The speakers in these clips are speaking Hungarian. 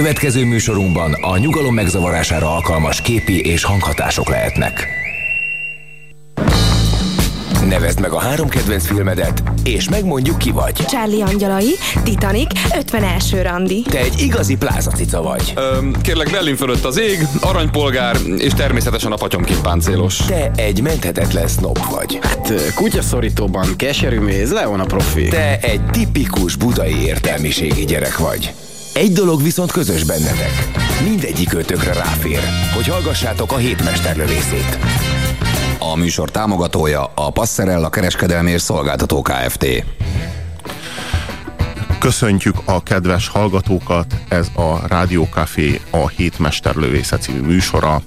Következő műsorunkban a nyugalom megzavarására alkalmas képi és hanghatások lehetnek. Nevezd meg a három kedvenc filmedet, és megmondjuk ki vagy. Charlie Angyalai, Titanic, 51. randi. Te egy igazi plázacica vagy. Öm, kérlek, Berlin fölött az ég, aranypolgár, és természetesen a patyomként páncélos. Te egy menthetetlen snob vagy. Hát kutyaszorítóban keserű méz, Leon a profi. Te egy tipikus budai értelmiségi gyerek vagy. Egy dolog viszont közös bennetek. Mindegyik ötökre ráfér, hogy hallgassátok a hétmesterlövészét. A műsor támogatója a Passerella kereskedelmi és szolgáltató Kft. Köszöntjük a kedves hallgatókat, ez a Rádió Café a Hétmesterlövésze című műsora.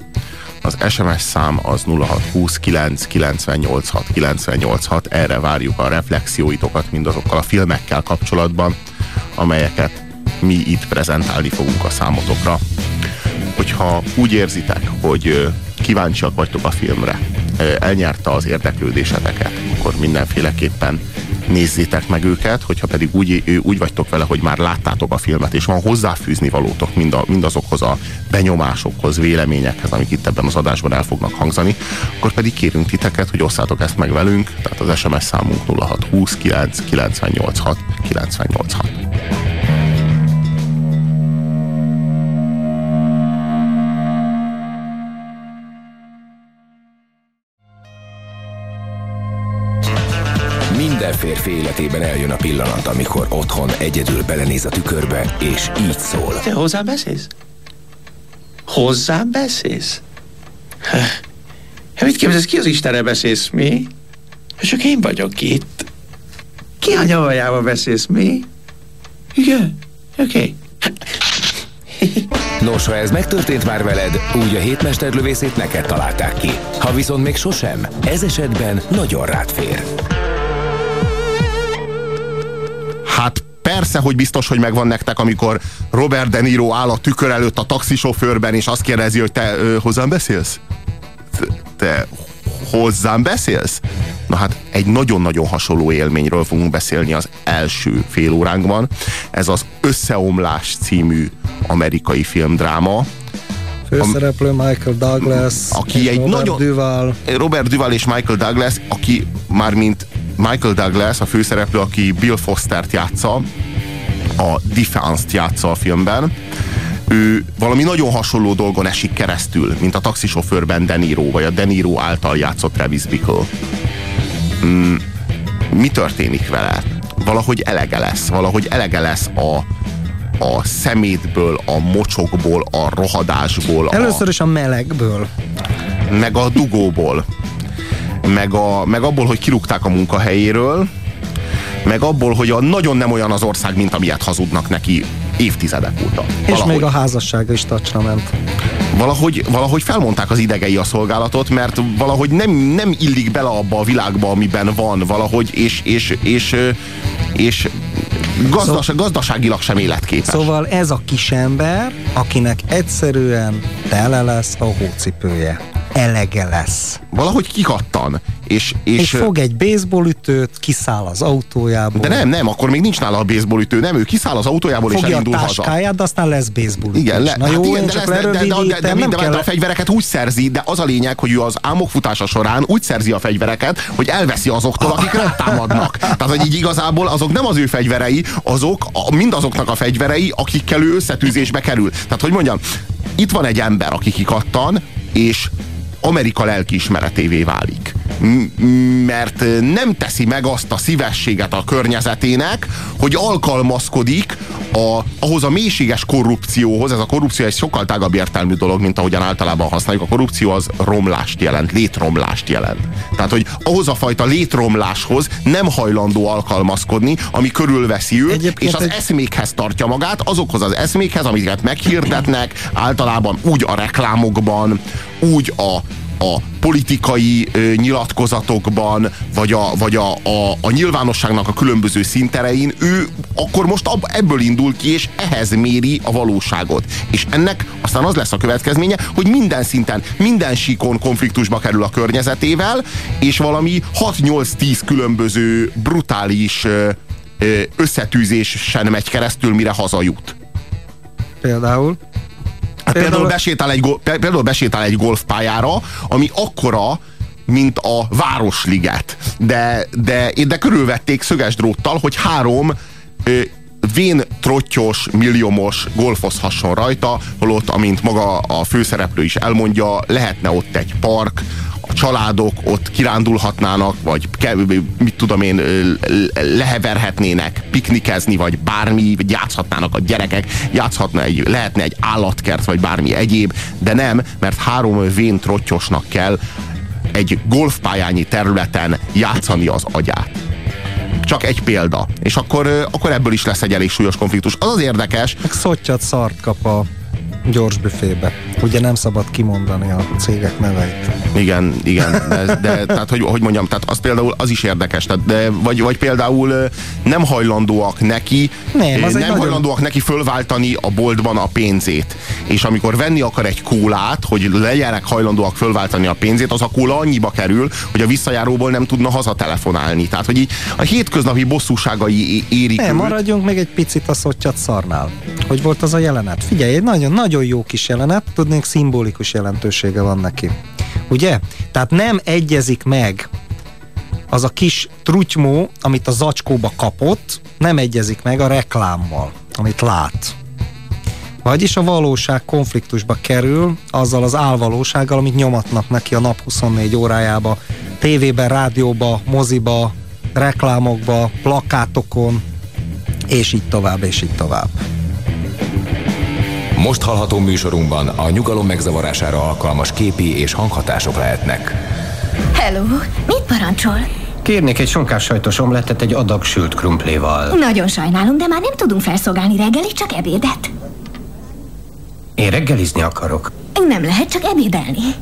Az SMS szám az 0629 986 986, erre várjuk a reflexióitokat mindazokkal a filmekkel kapcsolatban, amelyeket mi itt prezentálni fogunk a számotokra. Hogyha úgy érzitek, hogy kíváncsiak vagytok a filmre, elnyerte az érdeklődéseteket, akkor mindenféleképpen nézzétek meg őket, hogyha pedig úgy, úgy vagytok vele, hogy már láttátok a filmet, és van hozzáfűzni valótok mind a, mindazokhoz a benyomásokhoz, véleményekhez, amik itt ebben az adásban el fognak hangzani, akkor pedig kérünk titeket, hogy osszátok ezt meg velünk, tehát az SMS számunk 0620 9 986 986. férfi életében eljön a pillanat, amikor otthon egyedül belenéz a tükörbe, és így szól. Te hozzám beszélsz? Hozzám beszélsz? Hát mit képzelsz, ki az Istenre beszélsz, mi? Csak én vagyok itt. Ki a nyavajába beszélsz, mi? Igen, oké. Okay. Nos, ha ez megtörtént már veled, úgy a hétmesterlövészét neked találták ki. Ha viszont még sosem, ez esetben nagyon rád fér. Persze, hogy biztos, hogy megvan nektek, amikor Robert De Niro áll a tükör előtt a taxisofőrben, és azt kérdezi, hogy te ö, hozzám beszélsz? Te, hozzám beszélsz? Na hát egy nagyon-nagyon hasonló élményről fogunk beszélni az első fél óránkban. Ez az Összeomlás című amerikai filmdráma, Főszereplő Michael Douglas, aki egy Robert nagyon, Duval. Robert Duval és Michael Douglas, aki már mint Michael Douglas, a főszereplő, aki Bill Fostert játsza, a Defense-t játsza a filmben, ő valami nagyon hasonló dolgon esik keresztül, mint a taxisofőrben De Niro, vagy a De Niro által játszott Travis Bickle. Mm, mi történik vele? Valahogy elege lesz, valahogy elege lesz a, a szemétből, a mocsokból, a rohadásból. Először is a melegből. Meg a dugóból. Meg, a, meg abból, hogy kirúgták a munkahelyéről, meg abból, hogy a nagyon nem olyan az ország, mint amilyet hazudnak neki évtizedek óta. És valahogy. még a házassága is tacsra ment. Valahogy, valahogy felmondták az idegei a szolgálatot, mert valahogy nem, nem illik bele abba a világba, amiben van valahogy, és, és, és, és gazdas, szóval, gazdaságilag sem életképes. Szóval ez a kisember, akinek egyszerűen tele lesz a hócipője. Elege lesz. Valahogy kikattan. És, és, és fog egy baseballütőt, kiszáll az autójából. De nem, nem, akkor még nincs nála a baseballütő, nem, ő kiszáll az autójából Fogja és elindul a táskáját, haza. de aztán lesz baseballütő. Igen, le, Na jó, hát igen, de, lesz, de, de, de, de, de, de, kell... a fegyvereket úgy szerzi, de az a lényeg, hogy ő az álmokfutása során úgy szerzi a fegyvereket, hogy elveszi azoktól, akik rátámadnak. Tehát, hogy így igazából azok nem az ő fegyverei, azok a, mindazoknak a fegyverei, akikkel ő összetűzésbe kerül. Tehát, hogy mondjam, itt van egy ember, aki kikattan, és Amerika lelkiismeretévé válik. Mert nem teszi meg azt a szívességet a környezetének, hogy alkalmazkodik a, ahhoz a mélységes korrupcióhoz, ez a korrupció egy sokkal tágabb értelmű dolog, mint ahogyan általában használjuk. A korrupció az romlást jelent, létromlást jelent. Tehát, hogy ahhoz a fajta létromláshoz nem hajlandó alkalmazkodni, ami körülveszi őt, Egyébként és az egy... eszmékhez tartja magát, azokhoz az eszmékhez, amiket meghirdetnek, általában úgy a reklámokban, úgy a a politikai ö, nyilatkozatokban, vagy, a, vagy a, a, a nyilvánosságnak a különböző szinterein, ő akkor most ab, ebből indul ki, és ehhez méri a valóságot. És ennek aztán az lesz a következménye, hogy minden szinten, minden síkon konfliktusba kerül a környezetével, és valami 6-8-10 különböző brutális ö, összetűzésen megy keresztül, mire hazajut. például. Hát például, besétál egy, például besétál egy golfpályára, ami akkora, mint a Városliget. De, de, de körülvették szöges dróttal, hogy három ö, vén trottyos, milliomos golfozhasson rajta, holott, amint maga a főszereplő is elmondja, lehetne ott egy park, családok ott kirándulhatnának, vagy mit tudom én, leheverhetnének, piknikezni, vagy bármi, vagy játszhatnának a gyerekek, játszhatna egy, lehetne egy állatkert, vagy bármi egyéb, de nem, mert három vén trottyosnak kell egy golfpályányi területen játszani az agyát. Csak egy példa. És akkor, akkor ebből is lesz egy elég súlyos konfliktus. Az az érdekes, Meg szottyat szart kap a gyors büfébe. Ugye nem szabad kimondani a cégek neveit. Igen, igen, de, de tehát, hogy, hogy mondjam, tehát az például az is érdekes, tehát, de, vagy, vagy például nem hajlandóak neki, Nem, az nem nagyon- hajlandóak neki fölváltani a boltban a pénzét. És amikor venni akar egy kólát, hogy legyenek hajlandóak fölváltani a pénzét, az a kóla annyiba kerül, hogy a visszajáróból nem tudna hazatelefonálni. Tehát, hogy így a hétköznapi bosszúságai érik Nem, őt. maradjunk még egy picit a szottyat szarnál. Hogy volt az a jelenet? Figyelj, egy nagyon, nagyon jó kis jelenet, tudnék szimbolikus jelentősége van neki. Ugye? Tehát nem egyezik meg az a kis trutymó, amit a zacskóba kapott, nem egyezik meg a reklámmal, amit lát. Vagyis a valóság konfliktusba kerül azzal az álvalósággal, amit nyomatnak neki a nap 24 órájába, tévében, rádióba, moziba, reklámokba, plakátokon, és így tovább, és így tovább. Most hallható műsorunkban a nyugalom megzavarására alkalmas képi és hanghatások lehetnek. Hello, mit parancsol? Kérnék egy sonkás sajtos omlettet egy adag sült krumpléval. Nagyon sajnálom, de már nem tudunk felszolgálni reggelit, csak ebédet. Én reggelizni akarok. Nem lehet csak ebédelni.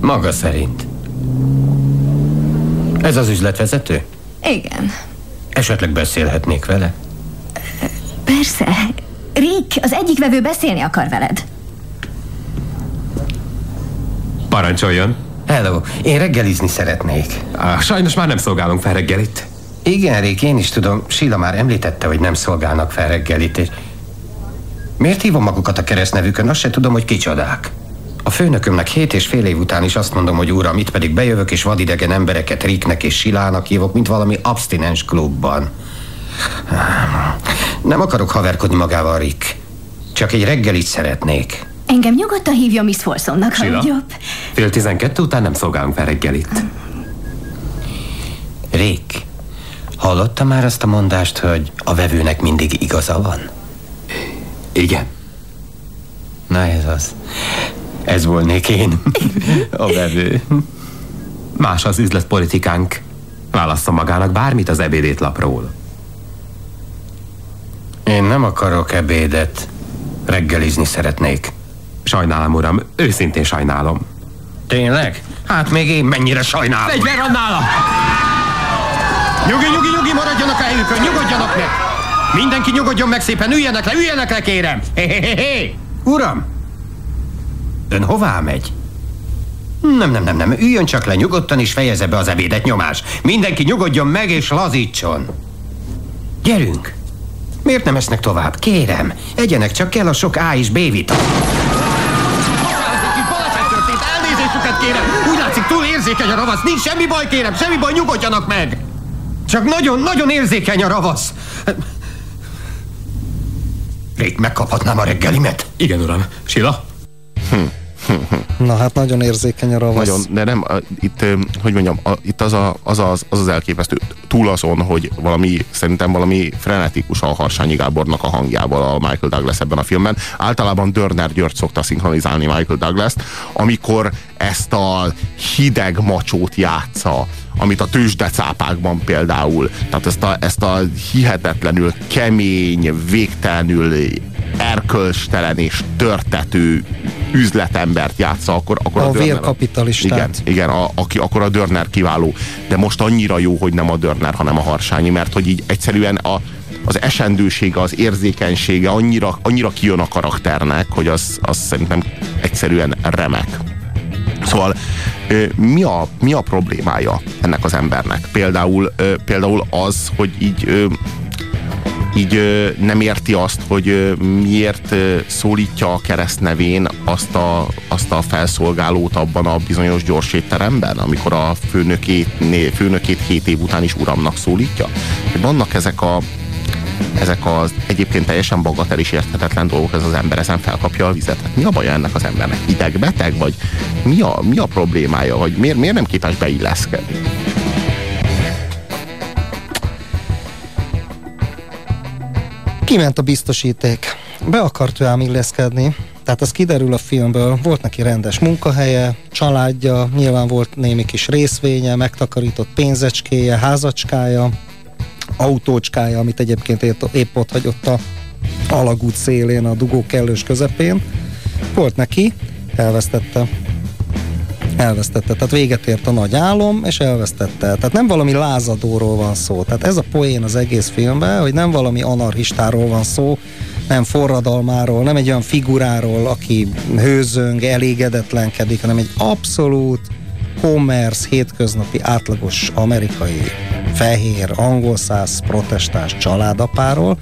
Maga szerint. Ez az üzletvezető? Igen, Esetleg beszélhetnék vele? persze. Rick, az egyik vevő beszélni akar veled. Parancsoljon. Hello, én reggelizni szeretnék. Ah, sajnos már nem szolgálunk fel reggelit. Igen, Rick, én is tudom. Sila már említette, hogy nem szolgálnak fel reggelit. És... Miért hívom magukat a keresztnevükön? Azt se tudom, hogy kicsodák. A főnökömnek hét és fél év után is azt mondom, hogy uram, itt pedig bejövök és vadidegen embereket Ricknek és Silának hívok, mint valami abstinens klubban. Nem akarok haverkodni magával, Rick. Csak egy reggelit szeretnék. Engem nyugodtan hívja Miss Folsomnak, ha úgy jobb. Fél tizenkettő után nem szolgálunk fel reggelit. Rick, hallotta már azt a mondást, hogy a vevőnek mindig igaza van? Igen. Na ez az. Ez volnék én. A vevő. Más az üzletpolitikánk. Válassza magának bármit az ebédétlapról. Én nem akarok ebédet. Reggelizni szeretnék. Sajnálom, uram. Őszintén sajnálom. Tényleg? Hát még én mennyire sajnálom. Fegyver van nála! Nyugi, nyugi, nyugi, maradjanak a helyükön, nyugodjanak meg! Mindenki nyugodjon meg szépen, üljenek le, üljenek le, kérem! Hé, hé, hé! Uram! Ön hová megy? Nem, nem, nem, nem, üljön csak le nyugodtan és fejezze be az ebédet nyomás. Mindenki nyugodjon meg és lazítson. Gyerünk! Miért nem esznek tovább? Kérem, egyenek csak kell a sok A és B vitamin. Elnézésüket kérem! Úgy látszik, túl érzékeny a ravasz. Nincs semmi baj, kérem, semmi baj, nyugodjanak meg! Csak nagyon-nagyon érzékeny a ravasz. Rég megkaphatnám a reggelimet? Igen, uram. Sila? Na hát nagyon érzékeny a ravasz. Nagyon, de nem, itt, hogy mondjam, itt az, a, az, az, az az elképesztő, túl azon, hogy valami, szerintem valami frenetikus a Harsányi Gábornak a hangjával a Michael Douglas ebben a filmben. Általában Dörner György szokta szinkronizálni Michael Douglas-t, amikor ezt a hideg macsót játsza, amit a tőzsdecápákban például, tehát ezt a, ezt a hihetetlenül kemény, végtelenül erkölcstelen és törtető üzletembert játsza, akkor, akkor A Dörner- vérkapitalistát. Igen, igen a, aki, akkor a Dörner kiváló. De most annyira jó, hogy nem a Dörner, hanem a Harsányi, mert hogy így egyszerűen a, az esendősége, az érzékenysége annyira, annyira kijön a karakternek, hogy az, az szerintem egyszerűen remek. Szóval mi a, mi a problémája ennek az embernek? Például, például az, hogy így így nem érti azt, hogy miért szólítja a kereszt nevén azt a, azt a felszolgálót abban a bizonyos gyors étteremben, amikor a főnökét, főnökét hét év után is uramnak szólítja. Vannak ezek a ezek az egyébként teljesen bagatel és érthetetlen dolgok, ez az ember ezen felkapja a vizet. Hát mi a baja ennek az embernek? Idegbeteg? Vagy mi a, mi a problémája? Vagy miért, miért nem képes beilleszkedni? Kiment a biztosíték. Be akart ő ám illeszkedni, tehát az kiderül a filmből, volt neki rendes munkahelye, családja, nyilván volt némi kis részvénye, megtakarított pénzecskéje, házacskája, autócskája, amit egyébként épp, épp ott hagyott a alagút szélén, a dugó kellős közepén. Volt neki, elvesztette. Elvesztette, tehát véget ért a nagy álom, és elvesztette. Tehát nem valami lázadóról van szó. Tehát ez a poén az egész filmben, hogy nem valami anarchistáról van szó, nem forradalmáról, nem egy olyan figuráról, aki hőzöng, elégedetlenkedik, hanem egy abszolút commerce, hétköznapi, átlagos amerikai fehér, angol száz, protestáns családapáról,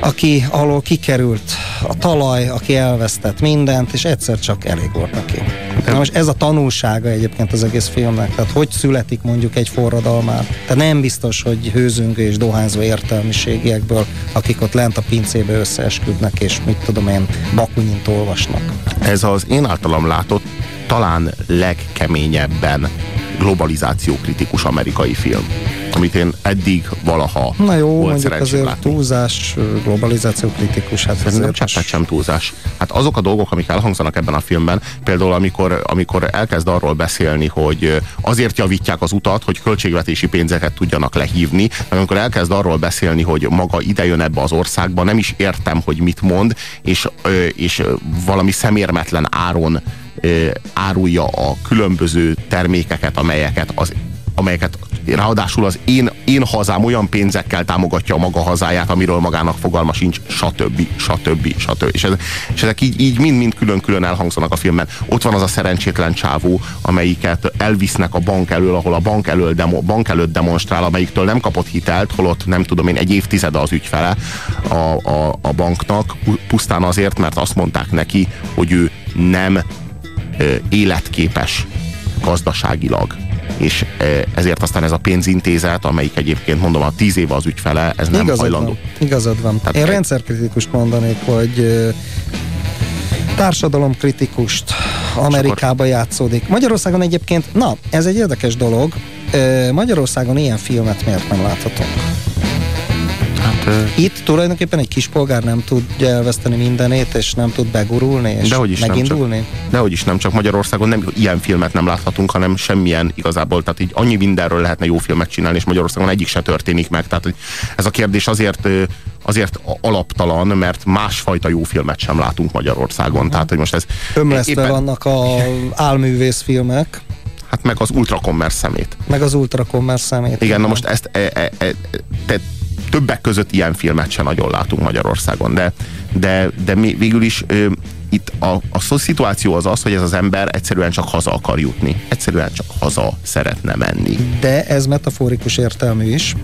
aki alól kikerült a talaj, aki elvesztett mindent, és egyszer csak elég volt neki. Na most ez a tanulsága egyébként az egész filmnek, tehát hogy születik mondjuk egy forradalmár. Tehát nem biztos, hogy hőzöngő és dohányzó értelmiségiekből, akik ott lent a pincébe összeesküdnek, és mit tudom én, bakunyint olvasnak. Ez az én általam látott talán legkeményebben globalizációkritikus amerikai film amit én eddig valaha Na jó, volt mondjuk azért látni. túlzás, globalizáció kritikus. Hát Szerintem cseppet sem túlzás. Hát azok a dolgok, amik elhangzanak ebben a filmben, például amikor, amikor elkezd arról beszélni, hogy azért javítják az utat, hogy költségvetési pénzeket tudjanak lehívni, amikor elkezd arról beszélni, hogy maga idejön ebbe az országba, nem is értem, hogy mit mond, és, és valami szemérmetlen áron árulja a különböző termékeket, amelyeket az amelyeket ráadásul az én, én hazám olyan pénzekkel támogatja a maga hazáját, amiről magának fogalma sincs, stb. stb. stb. És, ez, és ezek így, így mind-mind külön-külön elhangzanak a filmben. Ott van az a szerencsétlen csávó, amelyiket elvisznek a bank elől, ahol a bank, elől demo, bank előtt demonstrál, amelyiktől nem kapott hitelt, holott nem tudom én, egy évtizede az ügyfele a, a, a banknak, pusztán azért, mert azt mondták neki, hogy ő nem életképes gazdaságilag és ezért aztán ez a pénzintézet, amelyik egyébként mondom a tíz éve az ügyfele, ez nem igazad hajlandó. Van, igazad van. Tehát Én rendszerkritikus mondanék, hogy társadalomkritikust Amerikába játszódik. Magyarországon egyébként, na, ez egy érdekes dolog, Magyarországon ilyen filmet miért nem láthatunk? Hát, Itt tulajdonképpen egy kispolgár nem tudja elveszteni mindenét, és nem tud begurulni, és Dehogy is megindulni? Nem csak, dehogy is nem, csak Magyarországon nem ilyen filmet nem láthatunk, hanem semmilyen igazából, tehát így annyi mindenről lehetne jó filmet csinálni, és Magyarországon egyik se történik meg. Tehát ez a kérdés azért azért alaptalan, mert másfajta jó filmet sem látunk Magyarországon. Tehát, hogy most ez... Ömlesztve éppen... vannak a álművész filmek. Hát meg az ultrakommersz szemét. Meg az ultrakommersz szemét. Igen, na most ezt e, e, e, te, többek között ilyen filmet sem nagyon látunk Magyarországon, de, de, de végül is ö, itt a, a szituáció az az, hogy ez az ember egyszerűen csak haza akar jutni. Egyszerűen csak haza szeretne menni. De ez metaforikus értelmű is.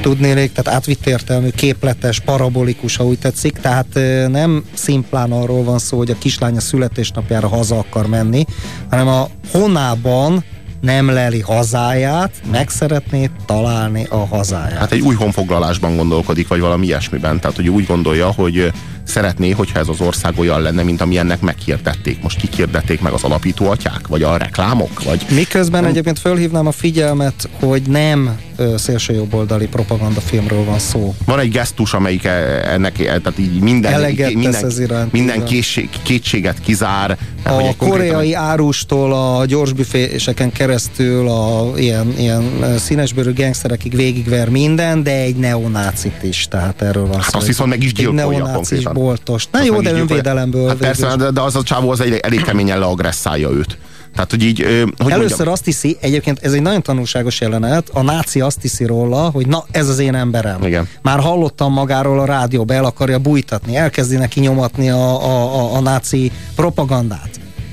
Tudnélék, tehát átvitt értelmű, képletes, parabolikus, ha úgy tetszik. Tehát nem szimplán arról van szó, hogy a kislánya születésnapjára haza akar menni, hanem a honában nem leli hazáját, meg szeretné találni a hazáját. Hát egy új honfoglalásban gondolkodik, vagy valami ilyesmiben. Tehát, hogy úgy gondolja, hogy szeretné, hogyha ez az ország olyan lenne, mint amilyennek meghirdették. Most kikirdették meg az alapító atyák, vagy a reklámok, vagy... Miközben nem... egyébként fölhívnám a figyelmet, hogy nem szélsőjobboldali propagandafilmről van szó. Van egy gesztus, amelyik e, ennek, e, tehát így minden, Eleget minden, iránt, minden készség, kétséget kizár. A koreai konkrétan... árustól a gyorsbüféseken keresztül a ilyen, ilyen színesbőrű gengszerekig végigver minden, de egy neonácit is, tehát erről van hát szó. azt viszont meg is gyilkolja konkrétan boltos. Na jó, de önvédelemből. Hát persze, de, de az a csávó az egy, elég keményen leagresszálja őt. Tehát, hogy így, hogy Először mondjam? azt hiszi, egyébként ez egy nagyon tanulságos jelenet, a náci azt hiszi róla, hogy na, ez az én emberem. Igen. Már hallottam magáról a rádióba, el akarja bújtatni, elkezdi neki nyomatni a, a, a, a náci propagandát.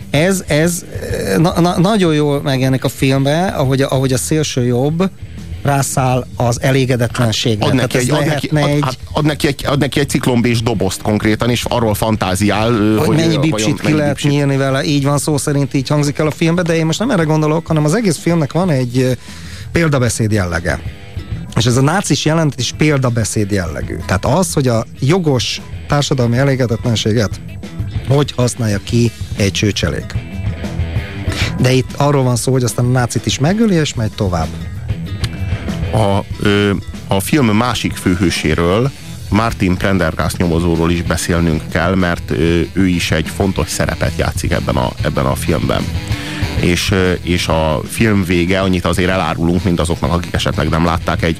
Ez, ez na, na, nagyon jól megjelenik a filmben, ahogy, ahogy a szélső jobb rászáll az elégedetlenségre. Ad neki, Tehát egy, ad, neki, ad, egy, hát ad, neki egy, ad neki egy ciklombés dobozt konkrétan, és arról fantáziál, ö, hogy mennyi bipsit ki mennyi lehet bipsit. nyílni vele, így van szó szerint, így hangzik el a filmbe, de én most nem erre gondolok, hanem az egész filmnek van egy példabeszéd jellege. És ez a nácis jelentet is példabeszéd jellegű. Tehát az, hogy a jogos társadalmi elégedetlenséget hogy használja ki egy csőcselék. De itt arról van szó, hogy aztán a nácit is megöli, és megy tovább. A, a film másik főhőséről, Martin Prendergast nyomozóról is beszélnünk kell, mert ő is egy fontos szerepet játszik ebben a, ebben a filmben. És, és a film vége, annyit azért elárulunk mindazoknak, akik esetleg nem látták, egy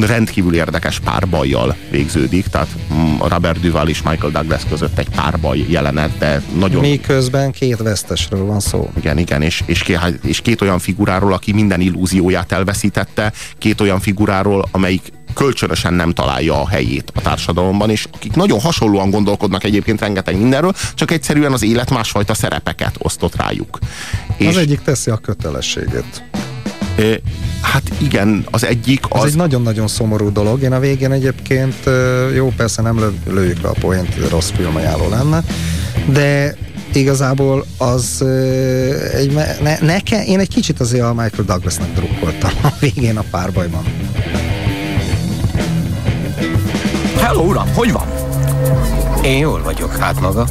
rendkívül érdekes párbajjal végződik, tehát mm, Robert Duval és Michael Douglas között egy párbaj jelenet, de nagyon... Miközben két vesztesről van szó. Igen, igen, és, és, két, és két olyan figuráról, aki minden illúzióját elveszítette, két olyan figuráról, amelyik kölcsönösen nem találja a helyét a társadalomban, és akik nagyon hasonlóan gondolkodnak egyébként rengeteg mindenről, csak egyszerűen az élet másfajta szerepeket osztott rájuk. És az egyik teszi a kötelességét. Hát igen, az egyik Az... Ez egy nagyon-nagyon szomorú dolog. Én a végén egyébként, jó, persze nem lő, lőjük le a poént, rossz filmajánló lenne, de igazából az egy, ne, neke, én egy kicsit azért a Michael Douglasnak drukkoltam a végén a párbajban. Hello, uram, hogy van? Én jól vagyok, hát maga.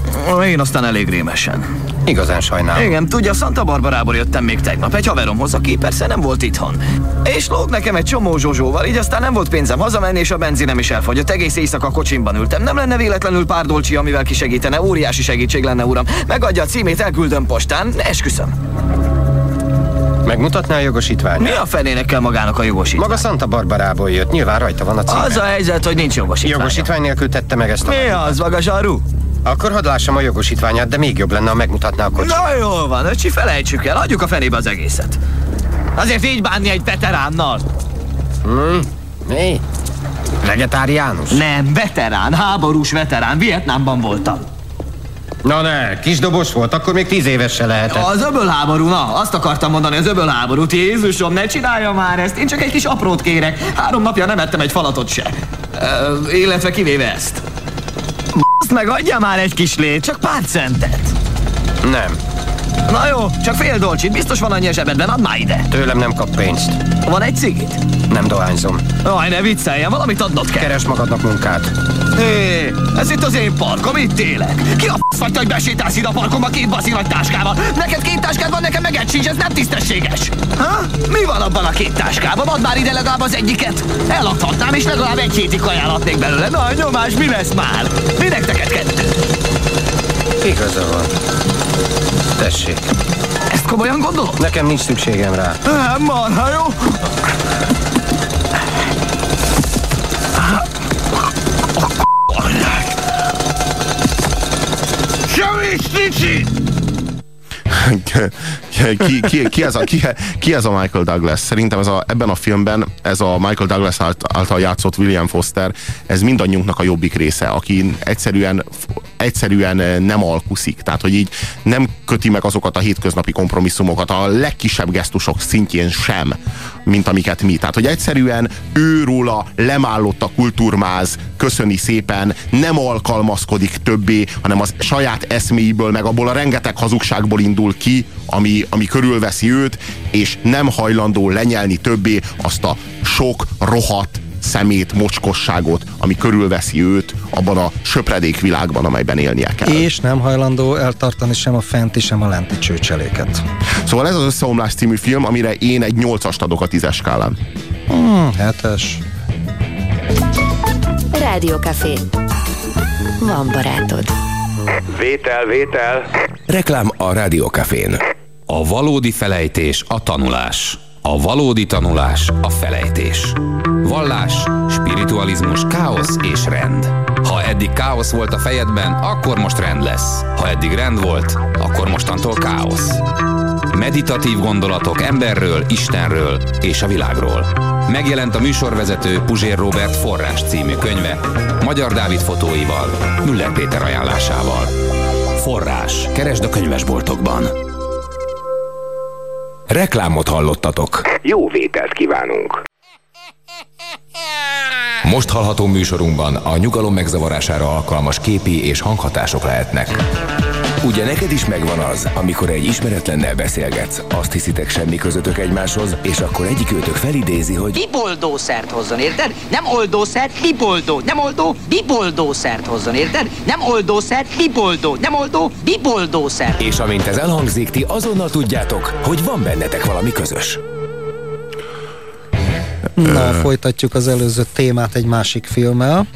Én aztán elég rémesen. Igazán sajnálom. Igen, tudja, Santa Barbarából jöttem még tegnap egy haveromhoz, aki persze nem volt itthon. És lóg nekem egy csomó zsozsóval, így aztán nem volt pénzem hazamenni, és a benzinem is elfogyott. Egész éjszaka a kocsimban ültem. Nem lenne véletlenül pár dolcsi, amivel kisegítene. Óriási segítség lenne, uram. Megadja a címét, elküldöm postán. Esküszöm. Megmutatná a jogosítványt? Mi a fenének kell magának a jogosítvány? Maga Santa Barbarából jött, nyilván rajta van a címe. Az a helyzet, hogy nincs jogosítvány. Jogosítvány nélkül tette meg ezt a... Mi az, maga zsaru? Akkor hadd lássam a jogosítványát, de még jobb lenne, ha megmutatná a kocsit. Na jól van, öcsi, felejtsük el, adjuk a fenébe az egészet. Azért így bánni egy veteránnal. Hmm? Mi? Vegetáriánus? Nem, veterán, háborús veterán, Vietnámban voltam. Na ne, kisdobos volt, akkor még tíz éves se lehetett. Az öbölháború, na, azt akartam mondani, az öbölháborút. Jézusom, ne csinálja már ezt, én csak egy kis aprót kérek. Három napja nem ettem egy falatot se. Ö, illetve kivéve ezt. Azt meg adja már egy kis lét, csak pár centet. Nem. Na jó, csak fél dolcsit, biztos van annyi a zsebedben, add már ide. Tőlem nem kap pénzt. Van egy cigit? Nem dohányzom. Aj, ne vicceljen, valamit adnod kell. Keres magadnak munkát. Hé, ez itt az én parkom, itt élek. Ki a f*** vagy hogy besétálsz ide a parkomba két baszi nagy táskával? Neked két táskád van, nekem meg egy sincs, ez nem tisztességes. Ha? Mi van abban a két táskában? Add már ide legalább az egyiket. Eladhatnám, és legalább egy hétig ajánlatnék belőle. Na, nyomás, mi lesz már? Minek neked kettő? Igaza van. Tessék. Ezt komolyan gondolod? Nekem nincs szükségem rá. Nem, marha jó. Ki, ki, ki, ez a, ki, ki ez a Michael Douglas? Szerintem ez a, ebben a filmben ez a Michael Douglas által játszott William Foster, ez mindannyiunknak a jobbik része, aki egyszerűen, egyszerűen nem alkuszik. Tehát, hogy így nem köti meg azokat a hétköznapi kompromisszumokat a legkisebb gesztusok szintjén sem, mint amiket mi. Tehát, hogy egyszerűen őróla lemállott a kultúrmáz, köszöni szépen, nem alkalmazkodik többé, hanem az saját eszméiből, meg abból a rengeteg hazugságból indul ki, ami, ami körülveszi őt, és nem hajlandó lenyelni többé azt a sok, rohadt, szemét, mocskosságot, ami körülveszi őt abban a söpredék világban, amelyben élnie kell. És nem hajlandó eltartani sem a fenti, sem a lenti csőcseléket. Szóval ez az Összeomlás című film, amire én egy nyolcast adok a tízes skálán. Hmm, hetes. Rádiókafé. Van barátod. Vétel, vétel. Reklám a Rádiókafén. A valódi felejtés a tanulás. A valódi tanulás a felejtés. Vallás, spiritualizmus, káosz és rend. Ha eddig káosz volt a fejedben, akkor most rend lesz. Ha eddig rend volt, akkor mostantól káosz. Meditatív gondolatok emberről, Istenről és a világról. Megjelent a műsorvezető Puzsér Robert Forrás című könyve, Magyar Dávid fotóival, Müller Péter ajánlásával. Forrás. Keresd a könyvesboltokban. Reklámot hallottatok. Jó vételt kívánunk. Most hallható műsorunkban a nyugalom megzavarására alkalmas képi és hanghatások lehetnek. Ugye neked is megvan az, amikor egy ismeretlennel beszélgetsz, azt hiszitek semmi közöttök egymáshoz, és akkor egyik őtök felidézi, hogy Biboldószert hozzon, érted? Nem oldószert, biboldó. Nem oldó, biboldószert hozzon, érted? Nem oldószert, biboldó. Nem oldó, biboldószert. és amint ez elhangzik, ti azonnal tudjátok, hogy van bennetek valami közös. Na, folytatjuk az előző témát egy másik filmmel.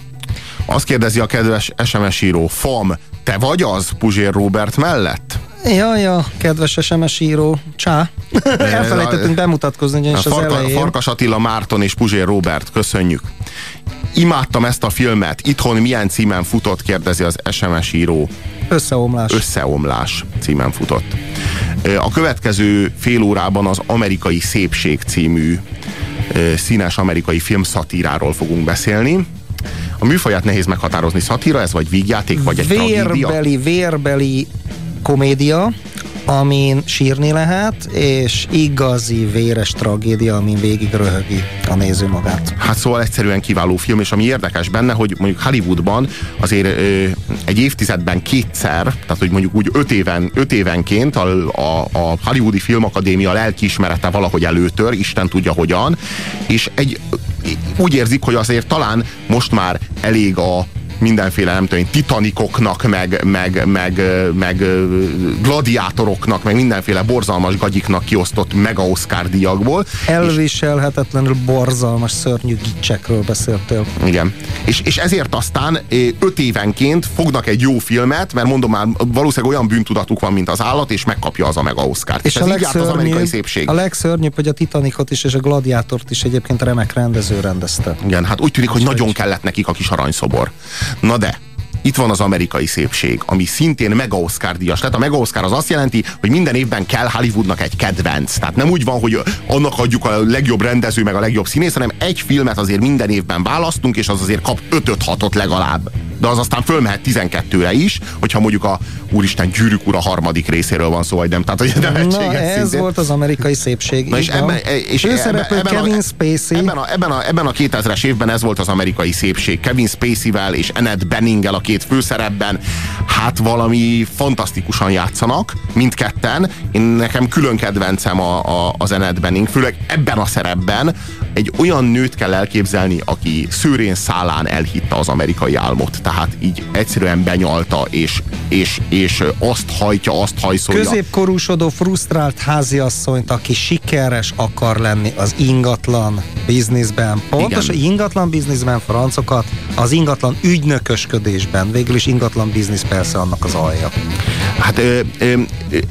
Azt kérdezi a kedves SMS író, Fam, te vagy az Puzsér Robert mellett? Ja, ja, kedves SMS író, csá. Elfelejtettünk bemutatkozni, ugyanis az Farka, elején. Farkas Attila Márton és Puzsér Robert, köszönjük. Imádtam ezt a filmet. Itthon milyen címen futott, kérdezi az SMS író. Összeomlás. Összeomlás címen futott. A következő fél órában az Amerikai Szépség című színes amerikai film szatíráról fogunk beszélni. A műfaját nehéz meghatározni. Szatíra ez, vagy vígjáték, vagy egy tragédia? vérbeli, vérbeli komédia, amin sírni lehet, és igazi véres tragédia, amin végig röhögi a néző magát. Hát szóval egyszerűen kiváló film, és ami érdekes benne, hogy mondjuk Hollywoodban azért ö, egy évtizedben kétszer, tehát hogy mondjuk úgy öt, éven, öt évenként a, a, a Hollywoodi Filmakadémia lelkiismerete valahogy előtör, Isten tudja hogyan, és egy, úgy érzik, hogy azért talán most már elég a mindenféle, nem tudom, titanikoknak, meg, meg, meg, meg gladiátoroknak, meg mindenféle borzalmas gagyiknak kiosztott mega Oscar díjakból. Elviselhetetlenül borzalmas, szörnyű gicsekről beszéltél. Igen. És, és ezért aztán öt évenként fognak egy jó filmet, mert mondom már, valószínűleg olyan bűntudatuk van, mint az állat, és megkapja az a mega Oscar-t. És, ez így járt az amerikai szépség. a legszörnyűbb, hogy a Titanicot is és a Gladiátort is egyébként remek rendező rendezte. Igen, hát úgy tűnik, hogy nagyon kellett nekik a kis aranyszobor. Na de, itt van az amerikai szépség, ami szintén mega Oscar díjas. Tehát a mega Oscar az azt jelenti, hogy minden évben kell Hollywoodnak egy kedvenc. Tehát nem úgy van, hogy annak adjuk a legjobb rendező, meg a legjobb színész, hanem egy filmet azért minden évben választunk, és az azért kap 5-6-ot legalább. De az aztán fölmehet 12-re is, hogyha mondjuk a úristen gyűrűk ura harmadik részéről van szó, vagy nem. Tehát, hogy Na, ez szintén. volt az amerikai szépség. Na és ebben, és Főszereplő Kevin Spacey. Ebben a, ebben, a, ebben a 2000-es évben ez volt az amerikai szépség. Kevin Spacey-vel és Annette Benninggel a két főszerepben. Hát valami fantasztikusan játszanak, mindketten. Én nekem külön kedvencem a, a, Annette Benning, főleg ebben a szerepben. Egy olyan nőt kell elképzelni, aki szőrén szálán elhitte az amerikai álmot. Tehát így egyszerűen benyalta, és, és, és azt hajtja, azt hajszolja. Középkorúsodó, frusztrált háziasszonyt, aki sikeres akar lenni az ingatlan bizniszben. Pontosan ingatlan bizniszben francokat, az ingatlan ügynökösködésben. Végül is ingatlan biznisz persze annak az alja. Hát ö, ö,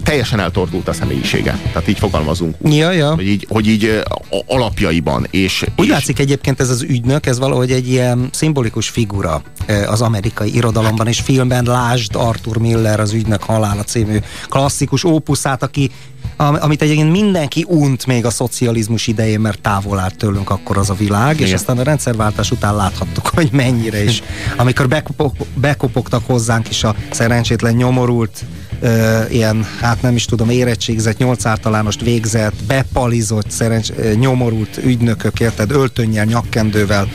teljesen eltordult a személyisége. Tehát így fogalmazunk. Ja, ja. Hogy így, hogy így a- alapjaiban. És, Úgy és látszik egyébként ez az ügynök, ez valahogy egy ilyen szimbolikus figura az amerikai irodalomban és filmben. Lásd Arthur Miller az ügynök halála című klasszikus ópuszát, aki am- amit egyébként mindenki unt még a szocializmus idején, mert távol állt tőlünk akkor az a világ, és Igen. aztán a rendszerváltás után láthattuk, hogy mennyire is. Amikor bekopog, bekopogtak hozzánk is a szerencsétlen nyomorult ö, ilyen, hát nem is tudom, érettségzett, nyolc általánost végzett, bepalizott, szerencs, nyomorult ügynökök, érted, öltönnyel, nyakkendővel.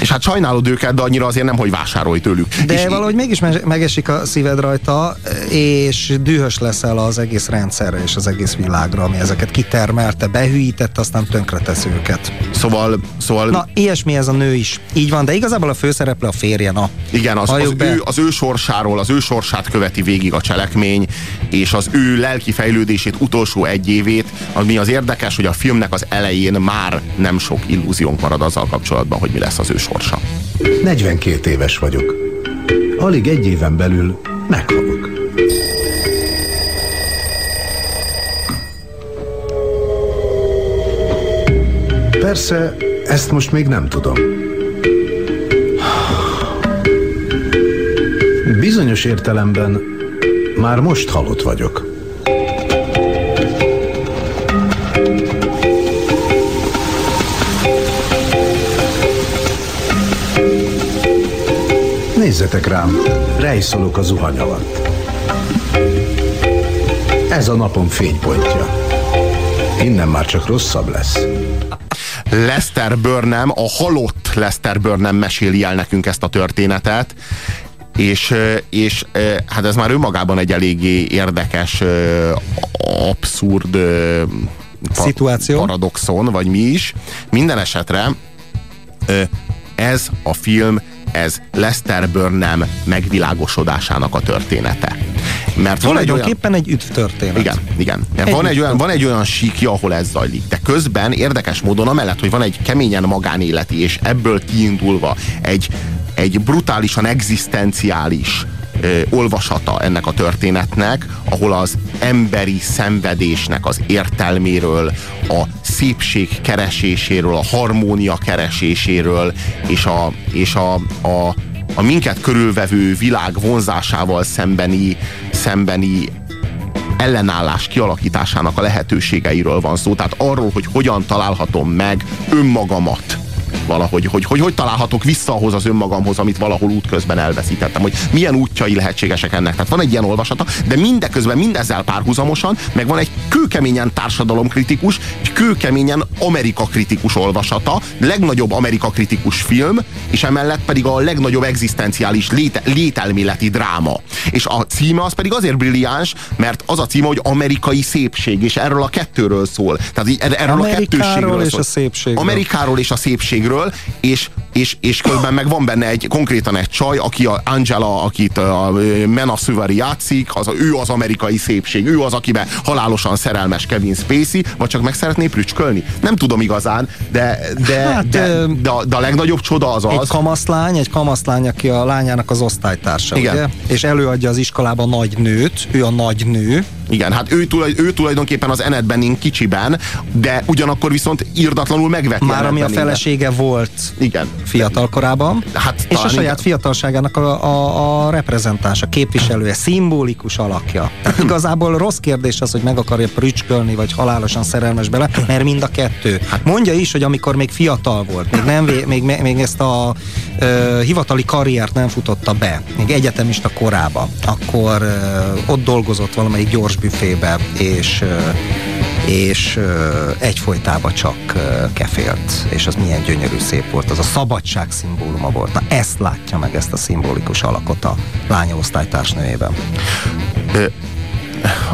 És hát sajnálod őket, de annyira azért nem, hogy vásárolj tőlük. De és valahogy mégis me- megesik a szíved rajta, és dühös leszel az egész rendszerre és az egész világra, ami ezeket kitermelte, behűítette, aztán tönkretesz őket. Szóval, szóval Na, ilyesmi ez a nő is. Így van, de igazából a főszereplő a férje, na. Igen, az, az, be. ő, az ő sorsáról, az ő sorsát követi végig a cselekmény, és az ő lelki fejlődését utolsó egy évét, ami az érdekes, hogy a filmnek az elején már nem sok illúziónk marad azzal kapcsolatban, hogy mi lesz az ő sorsa. 42 éves vagyok. Alig egy éven belül meghalok. Persze, ezt most még nem tudom. Bizonyos értelemben már most halott vagyok. Nézzetek rám, rejszolok a zuhany alatt. Ez a napom fénypontja. Innen már csak rosszabb lesz. Lester Burnham, a halott Lester Burnham meséli el nekünk ezt a történetet, és, és hát ez már önmagában egy eléggé érdekes, abszurd szituáció, paradoxon, vagy mi is. Minden esetre ez a film, ez Lester Burnham megvilágosodásának a története. Mert van egy olyan... egy üdv történet. Igen, igen. Mert egy van, egy olyan, van egy olyan síkja, ahol ez zajlik. De közben érdekes módon, amellett, hogy van egy keményen magánéleti, és ebből kiindulva egy, egy brutálisan egzisztenciális ö, olvasata ennek a történetnek, ahol az emberi szenvedésnek az értelméről, a szépség kereséséről, a harmónia kereséséről, és a, és a, a, a minket körülvevő világ vonzásával szembeni, szembeni ellenállás kialakításának a lehetőségeiről van szó. Tehát arról, hogy hogyan találhatom meg önmagamat valahogy, hogy, hogy hogy találhatok vissza ahhoz az önmagamhoz, amit valahol útközben elveszítettem, hogy milyen útjai lehetségesek ennek. Tehát van egy ilyen olvasata, de mindeközben mindezzel párhuzamosan, meg van egy kőkeményen társadalomkritikus, egy kőkeményen Amerika kritikus olvasata, legnagyobb Amerika kritikus film, és emellett pedig a legnagyobb egzisztenciális léte, lételméleti dráma. És a címe az pedig azért brilliáns, mert az a címe, hogy amerikai szépség, és erről a kettőről szól. Tehát erről Amerikáról a kettőségről és szól. a szépségről. Amerikáról és a szépségről, és, és, és közben meg van benne egy konkrétan egy csaj, aki a Angela, akit a Mena Suvari játszik, az, ő az amerikai szépség, ő az, akiben halálosan szerelmes Kevin Spacey, vagy csak meg szeretné prücskölni. Nem tudom igazán, de, de, hát, de, de, a, de a legnagyobb csoda az az. Egy kamaszlány, egy kamaszlány, aki a lányának az osztálytársa, Igen. ugye? És előadja az iskolában nagy nőt, ő a nagy nő, igen, hát ő, tulaj, ő tulajdonképpen az Ened Benning kicsiben, de ugyanakkor viszont írdatlanul megveti. Már ami a felesége volt Igen. Fiatal korában, hát, és a saját fiatalságának a, a, a reprezentása, képviselője, szimbolikus alakja. Tehát igazából rossz kérdés az, hogy meg akarja prücskölni, vagy halálosan szerelmes bele, mert mind a kettő. Hát- Mondja is, hogy amikor még fiatal volt, még, nem, még, még, még ezt a ö, hivatali karriert nem futotta be, még egyetemista korában, akkor ö, ott dolgozott valamelyik gyors büfébe, és és egyfolytában csak kefélt, és az milyen gyönyörű szép volt, az a szabadság szimbóluma volt. Na ezt látja meg ezt a szimbolikus alakot a lánya osztálytársnőjében.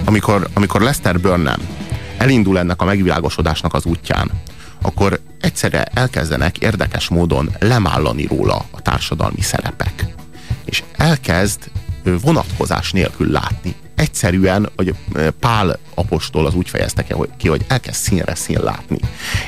Amikor, amikor Lester Burnham elindul ennek a megvilágosodásnak az útján, akkor egyszerre elkezdenek érdekes módon lemállani róla a társadalmi szerepek. És elkezd vonatkozás nélkül látni egyszerűen, hogy Pál apostol az úgy fejezte ki, hogy elkezd színre szín látni.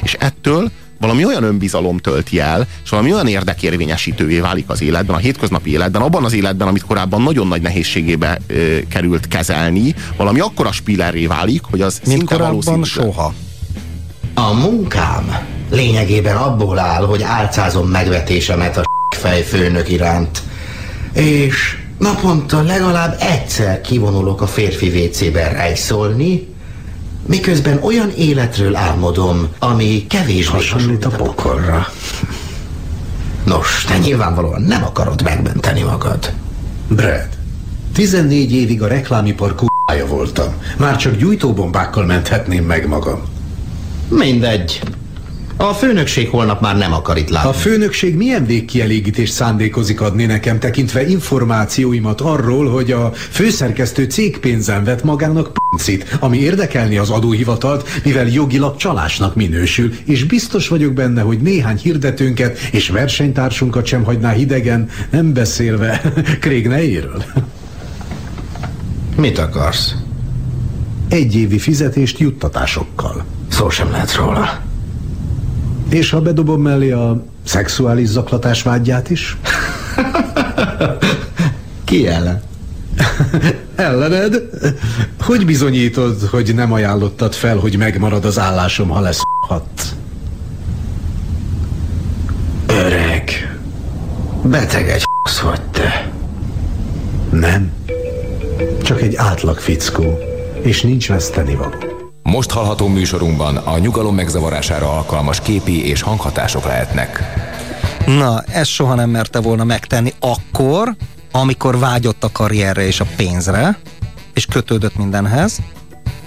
És ettől valami olyan önbizalom tölti el, és valami olyan érdekérvényesítővé válik az életben, a hétköznapi életben, abban az életben, amit korábban nagyon nagy nehézségébe ö, került kezelni, valami akkora spillerré válik, hogy az Mint szinte valószínű. soha. A munkám lényegében abból áll, hogy álcázom megvetésemet a fejfőnök iránt, és Naponta legalább egyszer kivonulok a férfi WC-be rejszolni, miközben olyan életről álmodom, ami kevésbé hasonlít a pokorra. Nos, te nyilvánvalóan nem akarod megmenteni magad. Brad, 14 évig a reklámipar k***ája voltam. Már csak gyújtóbombákkal menthetném meg magam. Mindegy. A főnökség holnap már nem akar itt látni. A főnökség milyen végkielégítést szándékozik adni nekem, tekintve információimat arról, hogy a főszerkesztő cégpénzen vett magának pincit, ami érdekelni az adóhivatalt, mivel jogilag csalásnak minősül, és biztos vagyok benne, hogy néhány hirdetőnket és versenytársunkat sem hagyná hidegen, nem beszélve Craig Neyről. Mit akarsz? Egy évi fizetést juttatásokkal. Szó sem lehet róla. És ha bedobom mellé a szexuális zaklatás vágyját is? Ki ellen? Ellened? Hogy bizonyítod, hogy nem ajánlottad fel, hogy megmarad az állásom, ha lesz hat? Öreg. Beteg egy vagy te. Nem. Csak egy átlag fickó. És nincs veszteni való. Most hallható műsorunkban a nyugalom megzavarására alkalmas képi és hanghatások lehetnek. Na, ezt soha nem merte volna megtenni akkor, amikor vágyott a karrierre és a pénzre, és kötődött mindenhez,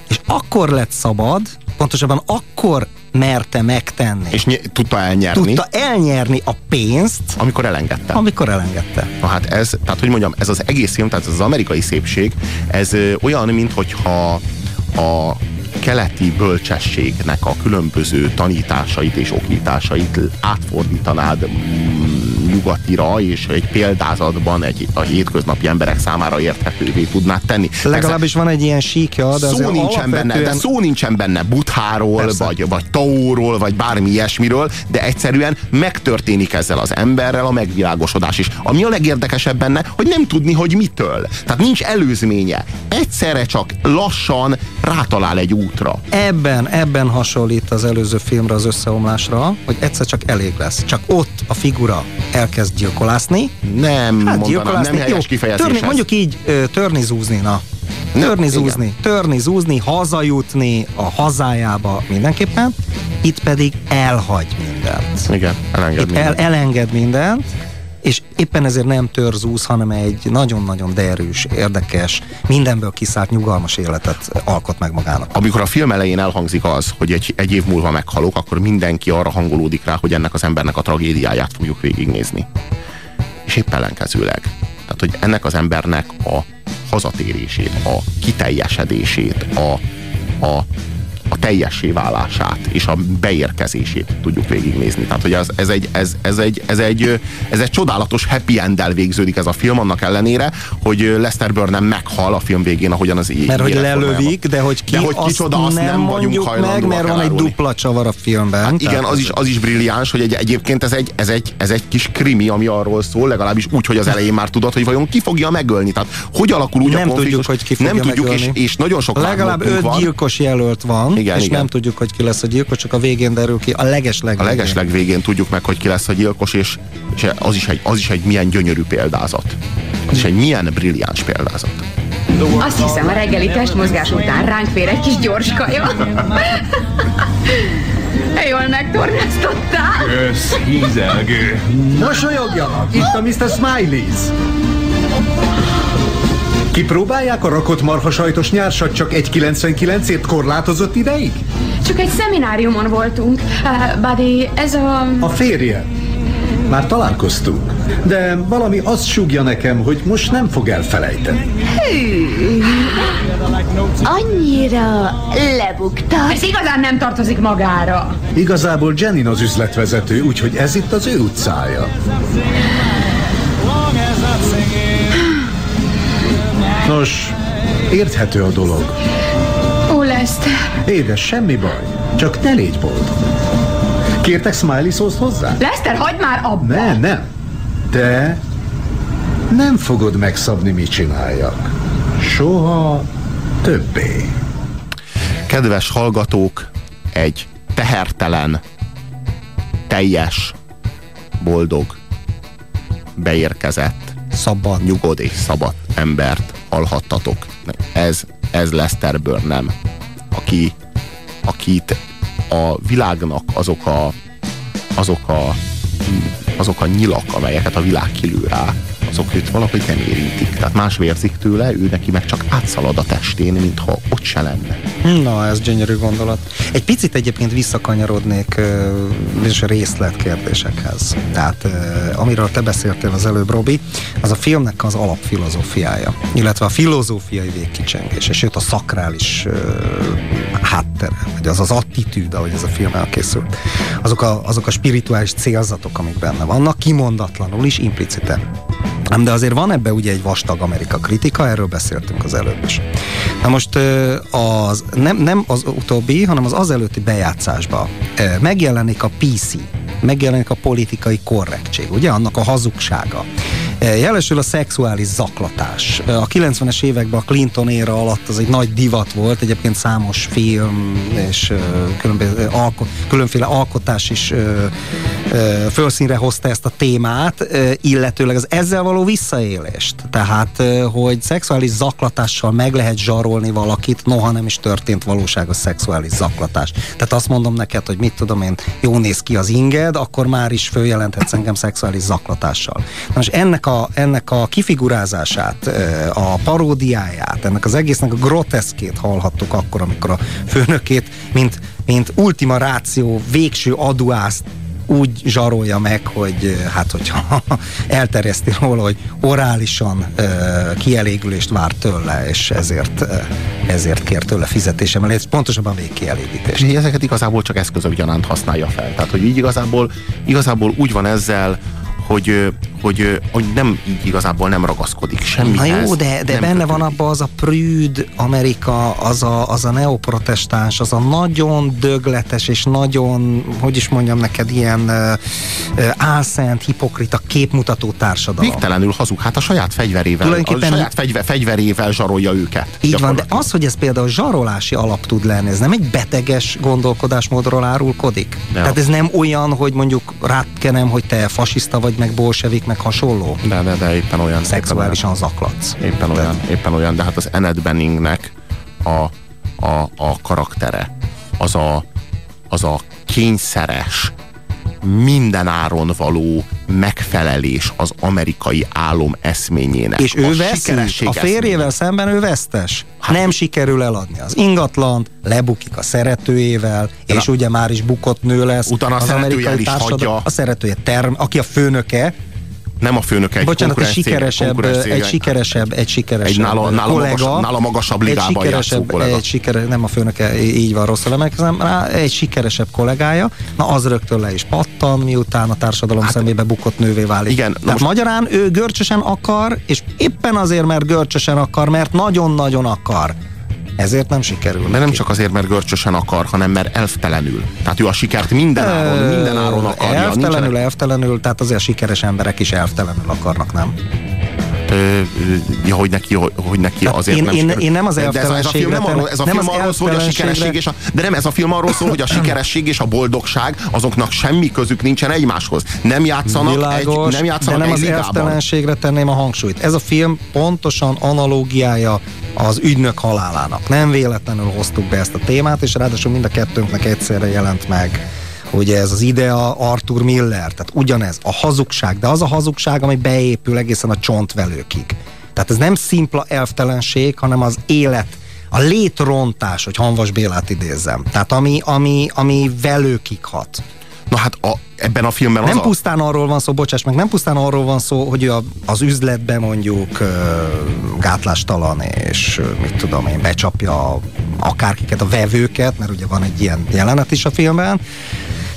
és akkor lett szabad, pontosabban akkor merte megtenni. És ny- tudta elnyerni. Tudta elnyerni a pénzt, amikor elengedte. amikor elengedte. Na hát ez, tehát hogy mondjam, ez az egész film, tehát ez az amerikai szépség, ez ö, olyan, minthogyha a keleti bölcsességnek a különböző tanításait és okításait átfordítanád mm, nyugatira, és egy példázatban egy, a hétköznapi emberek számára érthetővé tudnád tenni. Legalábbis van egy ilyen síkja, de szó nincsen benne, de szó nincsen benne Butháról, Persze. vagy, vagy Taóról, vagy bármi ilyesmiről, de egyszerűen megtörténik ezzel az emberrel a megvilágosodás is. Ami a legérdekesebb benne, hogy nem tudni, hogy mitől. Tehát nincs előzménye. Egyszerre csak lassan rátalál egy útra. Ebben, ebben hasonlít az előző filmre, az összeomlásra, hogy egyszer csak elég lesz. Csak ott a figura elkezd gyilkolászni. Nem hát, mondanám, nem helyes kifejezés törni. Mondjuk így, törni, zúzni, na. Nem, Törni, igen. zúzni, törni, zúzni, hazajutni a hazájába mindenképpen, itt pedig elhagy mindent. Igen, elenged Itt el, mindent. elenged mindent, és éppen ezért nem törzúz, hanem egy nagyon-nagyon derűs, érdekes, mindenből kiszállt, nyugalmas életet alkot meg magának. Amikor a film elején elhangzik az, hogy egy, egy év múlva meghalok, akkor mindenki arra hangolódik rá, hogy ennek az embernek a tragédiáját fogjuk végignézni. És épp ellenkezőleg. Tehát, hogy ennek az embernek a hazatérését, a kiteljesedését, a, a, a teljessé válását és a beérkezését tudjuk végignézni. Tehát, hogy ez, ez, egy, ez, ez, egy, ez, egy, ez egy csodálatos happy end végződik ez a film, annak ellenére, hogy Lester Burnham meghal a film végén, ahogyan az Mert hogy lelövik, de hogy ki, de hogy azt kicsoda, azt nem, nem vagyunk meg, mert van egy dupla csavar a filmben. Hát igen, az is, az is brilliáns, hogy egy, egyébként ez egy, ez, egy, ez egy kis krimi, ami arról szól, legalábbis úgy, hogy az elején már tudod, hogy vajon ki fogja megölni. Tehát hogy alakul úgy nem a konfliktus. tudjuk, hogy ki fogja Nem tudjuk, és, megölni. és nagyon sok Legalább öt van. gyilkos jelölt van, Igen, és igen. nem tudjuk, hogy ki lesz a gyilkos, csak a végén derül ki, a legesleg A legesleg végén tudjuk meg, hogy ki lesz a gyilkos, és, és az, is egy, az is egy milyen gyönyörű példázat. Az is egy milyen brilliáns példázat. Azt hiszem, a reggeli testmozgás után ránk fér egy kis gyors kaja. Jól megtornáztottál? Kösz, hízelgő. Mosolyogjanak, itt a Mr. Smileys. Kipróbálják a rakott marhasajtos nyársat csak 1,99ért korlátozott ideig? Csak egy szemináriumon voltunk. Uh, Buddy, ez a... A férje. Már találkoztunk. De valami azt súgja nekem, hogy most nem fog elfelejteni. Hű, annyira lebukta. Ez igazán nem tartozik magára. Igazából Jenin az üzletvezető, úgyhogy ez itt az ő utcája. Nos, érthető a dolog. Ó, Lester. Édes, semmi baj. Csak ne légy boldog. Kértek smiley szószt hozzá? Lester, hagyd már abba! Nem, nem. De nem fogod megszabni, mit csináljak. Soha többé. Kedves hallgatók, egy tehertelen, teljes, boldog, beérkezett, szabad, nyugod és szabad embert hallhattatok. Ez, ez Lester Burnham, aki, akit a világnak azok a, azok a, azok a nyilak, amelyeket a világ kilő rá, azok őt valahogy nem érintik. Tehát más vérzik tőle, ő neki meg csak átszalad a testén, mintha ott se lenne. Na, ez gyönyörű gondolat. Egy picit egyébként visszakanyarodnék bizonyos részletkérdésekhez. Tehát, amiről te beszéltél az előbb, Robi, az a filmnek az alapfilozófiája, illetve a filozófiai végkicsengése, sőt a szakrális háttere, vagy az az attitűd, ahogy ez a film elkészült. Azok a, azok a spirituális célzatok, amik benne vannak, kimondatlanul is, implicite. Ám de azért van ebbe ugye egy vastag Amerika kritika, erről beszéltünk az előbb is. Na most az, nem, nem az utóbbi, hanem az azelőtti bejátszásban ö, megjelenik a PC, megjelenik a politikai korrektség, ugye, annak a hazugsága. Jelesül a szexuális zaklatás. A 90-es években a Clinton éra alatt az egy nagy divat volt, egyébként számos film és különböző alko- különféle alkotás is fölszínre hozta ezt a témát, illetőleg az ezzel való visszaélést. Tehát, hogy szexuális zaklatással meg lehet zsarolni valakit, noha nem is történt valóságos szexuális zaklatás. Tehát azt mondom neked, hogy mit tudom én, jó néz ki az inged, akkor már is följelenthetsz engem szexuális zaklatással. Na most ennek a, ennek a kifigurázását, a paródiáját, ennek az egésznek a groteszkét hallhattuk akkor, amikor a főnökét, mint, mint ultima ráció, végső aduászt úgy zsarolja meg, hogy hát hogyha elterjeszti róla, hogy orálisan ö, kielégülést vár tőle, és ezért, ezért kér tőle fizetésem elé, pontosabban végkielégítést. És ezeket igazából csak eszközök gyanánt használja fel. Tehát, hogy így igazából, igazából úgy van ezzel, hogy, hogy, hogy nem így igazából nem ragaszkodik semmihez. Na jó, de, de benne van abban az a prűd Amerika, az a, az a neoprotestáns, az a nagyon dögletes és nagyon, hogy is mondjam neked, ilyen álszent, hipokrita képmutató társadalom. Végtelenül hazug, hát a saját fegyverével, Tulajdonképpen- a saját fegyver, fegyverével zsarolja őket. Így van, de az, hogy ez például zsarolási alap tud lenni, ez nem egy beteges gondolkodásmódról árulkodik? De. Tehát ez nem olyan, hogy mondjuk rátkenem, hogy te fasiszta vagy, meg bolsevik, meg hasonló? De, de, de éppen olyan. Szexuálisan zaklatsz. Éppen olyan, éppen olyan, de hát az Annette Benningnek a, a, a karaktere, az a, az a kényszeres, minden áron való megfelelés az amerikai álom eszményének. És ő a sikeresség a férjével szemben ő vesztes. Hát, nem sikerül eladni az ingatlant, lebukik a szeretőjével, De és na- ugye már is bukott nő lesz. Utána a az amerikai is társadalom- hagyja. A szeretője term, aki a főnöke, Nem a főnöke egy Bocsánat, egy sikeresebb, egy sikeresebb, egy sikeresebb Egy nála- nála kollega, magasabb- nála magasabb egy ligában játszó sikeresebb, kollega. egy sikere, nem a főnöke, így van, rosszul emlékezem rá, egy sikeresebb kollégája, na az rögtön le is pattan, miután a társadalom hát, szemébe bukott nővé válik. Igen, na Tehát most- magyarán ő görcsösen akar, és éppen azért, mert görcsösen akar, mert nagyon-nagyon akar. Ezért nem sikerül. De nem csak azért, mert görcsösen akar, hanem mert elftelenül. Tehát ő a sikert minden áron, minden áron akarja. Elvtelenül, Nincsenek- elvtelenül, tehát azért sikeres emberek is elvtelenül akarnak, nem? Hogy neki, hogy, neki Tehát azért én- nem én- sikerül. én nem az De ez, a- ez a film nem arról, ez a nem film arról szól, hogy a sikeresség és a, de nem, ez a film arról szól, hogy a sikeresség és a boldogság azoknak semmi közük nincsen egymáshoz. Nem játszanak Világos, egy, nem játszanak de nem egy az ligában. elvtelenségre tenném a hangsúlyt. Ez a film pontosan analógiája az ügynök halálának. Nem véletlenül hoztuk be ezt a témát, és ráadásul mind a kettőnknek egyszerre jelent meg ugye ez az idea Arthur Miller, tehát ugyanez, a hazugság, de az a hazugság, ami beépül egészen a csontvelőkig. Tehát ez nem szimpla elvtelenség, hanem az élet, a létrontás, hogy Hanvas Bélát idézzem. Tehát ami, ami, ami velőkig hat. Na hát a, ebben a filmben Nem az a, pusztán arról van szó, bocsáss meg, nem pusztán arról van szó, hogy a, az üzletben mondjuk ö, gátlástalan, és mit tudom én, becsapja akárkiket, a vevőket, mert ugye van egy ilyen jelenet is a filmben.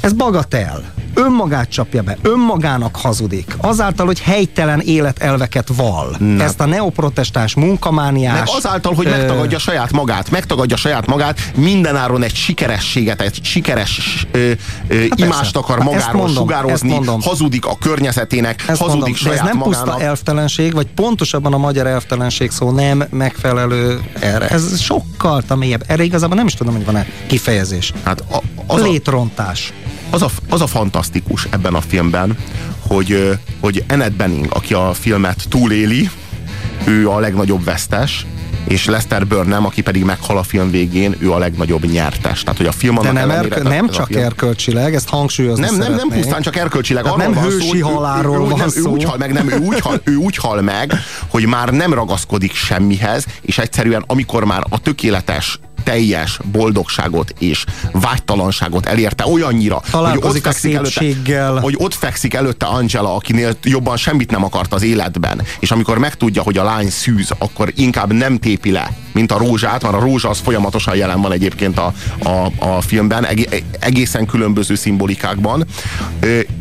Ez bagatel. Önmagát csapja be, önmagának hazudik. Azáltal, hogy helytelen életelveket val. Na. Ezt a neoprotestáns munkamániás... meg azáltal, hogy ö, megtagadja saját magát, megtagadja saját magát, mindenáron egy sikerességet, egy sikeres ö, ö, Hát imást persze. akar Hát ezt magáról mondom, sugározni, ezt mondom. hazudik a környezetének, Ezt hazudik mondom, de saját ez nem magának. puszta elvtelenség, vagy pontosabban a magyar elvtelenség szó nem megfelelő erre. Ez sokkal mélyebb. Erre igazából nem is tudom, hogy van-e kifejezés. Hát a, az, a, Létrontás. Az, a, az a fantasztikus ebben a filmben, hogy, hogy Annette Bening, aki a filmet túléli, ő a legnagyobb vesztes, és Lester Burnham, aki pedig meghal a film végén, ő a legnagyobb nyertes. Tehát, hogy a film De nem, tehát nem csak film- erkölcsileg, ezt hangsúlyozni nem, nem, nem pusztán csak erkölcsileg. Tehát arról nem van hősi szó, halálról ő, ő, van nem, szó. Ő úgy hal meg, nem, ő úgy hal, ő úgy hal meg, hogy már nem ragaszkodik semmihez, és egyszerűen amikor már a tökéletes teljes boldogságot és vágytalanságot elérte olyannyira, hogy ott, fekszik előtte, hogy ott fekszik előtte Angela, akinél jobban semmit nem akart az életben, és amikor megtudja, hogy a lány szűz, akkor inkább nem tépi le, mint a rózsát, mert a rózsa az folyamatosan jelen van egyébként a, a, a filmben, egé- egészen különböző szimbolikákban,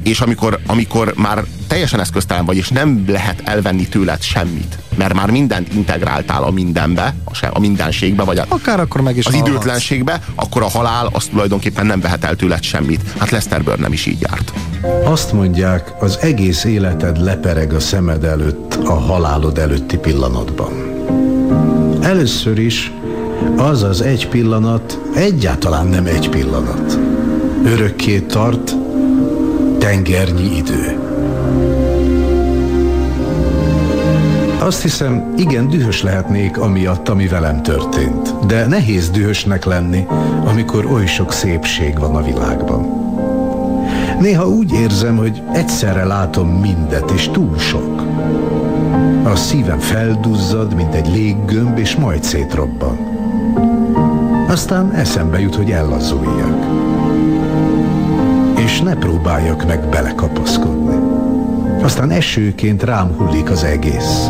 és amikor, amikor már teljesen eszköztelen vagy, és nem lehet elvenni tőled semmit, mert már mindent integráltál a mindenbe, a, mindenségbe, vagy a, Akár akkor meg is az halhatsz. időtlenségbe, akkor a halál az tulajdonképpen nem vehet el tőled semmit. Hát Lester Burnham nem is így járt. Azt mondják, az egész életed lepereg a szemed előtt a halálod előtti pillanatban. Először is az az egy pillanat egyáltalán nem egy pillanat. Örökké tart, Tengernyi idő. Azt hiszem, igen dühös lehetnék amiatt, ami velem történt. De nehéz dühösnek lenni, amikor oly sok szépség van a világban. Néha úgy érzem, hogy egyszerre látom mindet, és túl sok. A szívem felduzzad, mint egy léggömb, és majd szétrobban. Aztán eszembe jut, hogy ellazuljak. És ne próbáljak meg belekapaszkodni. Aztán esőként rám hullik az egész.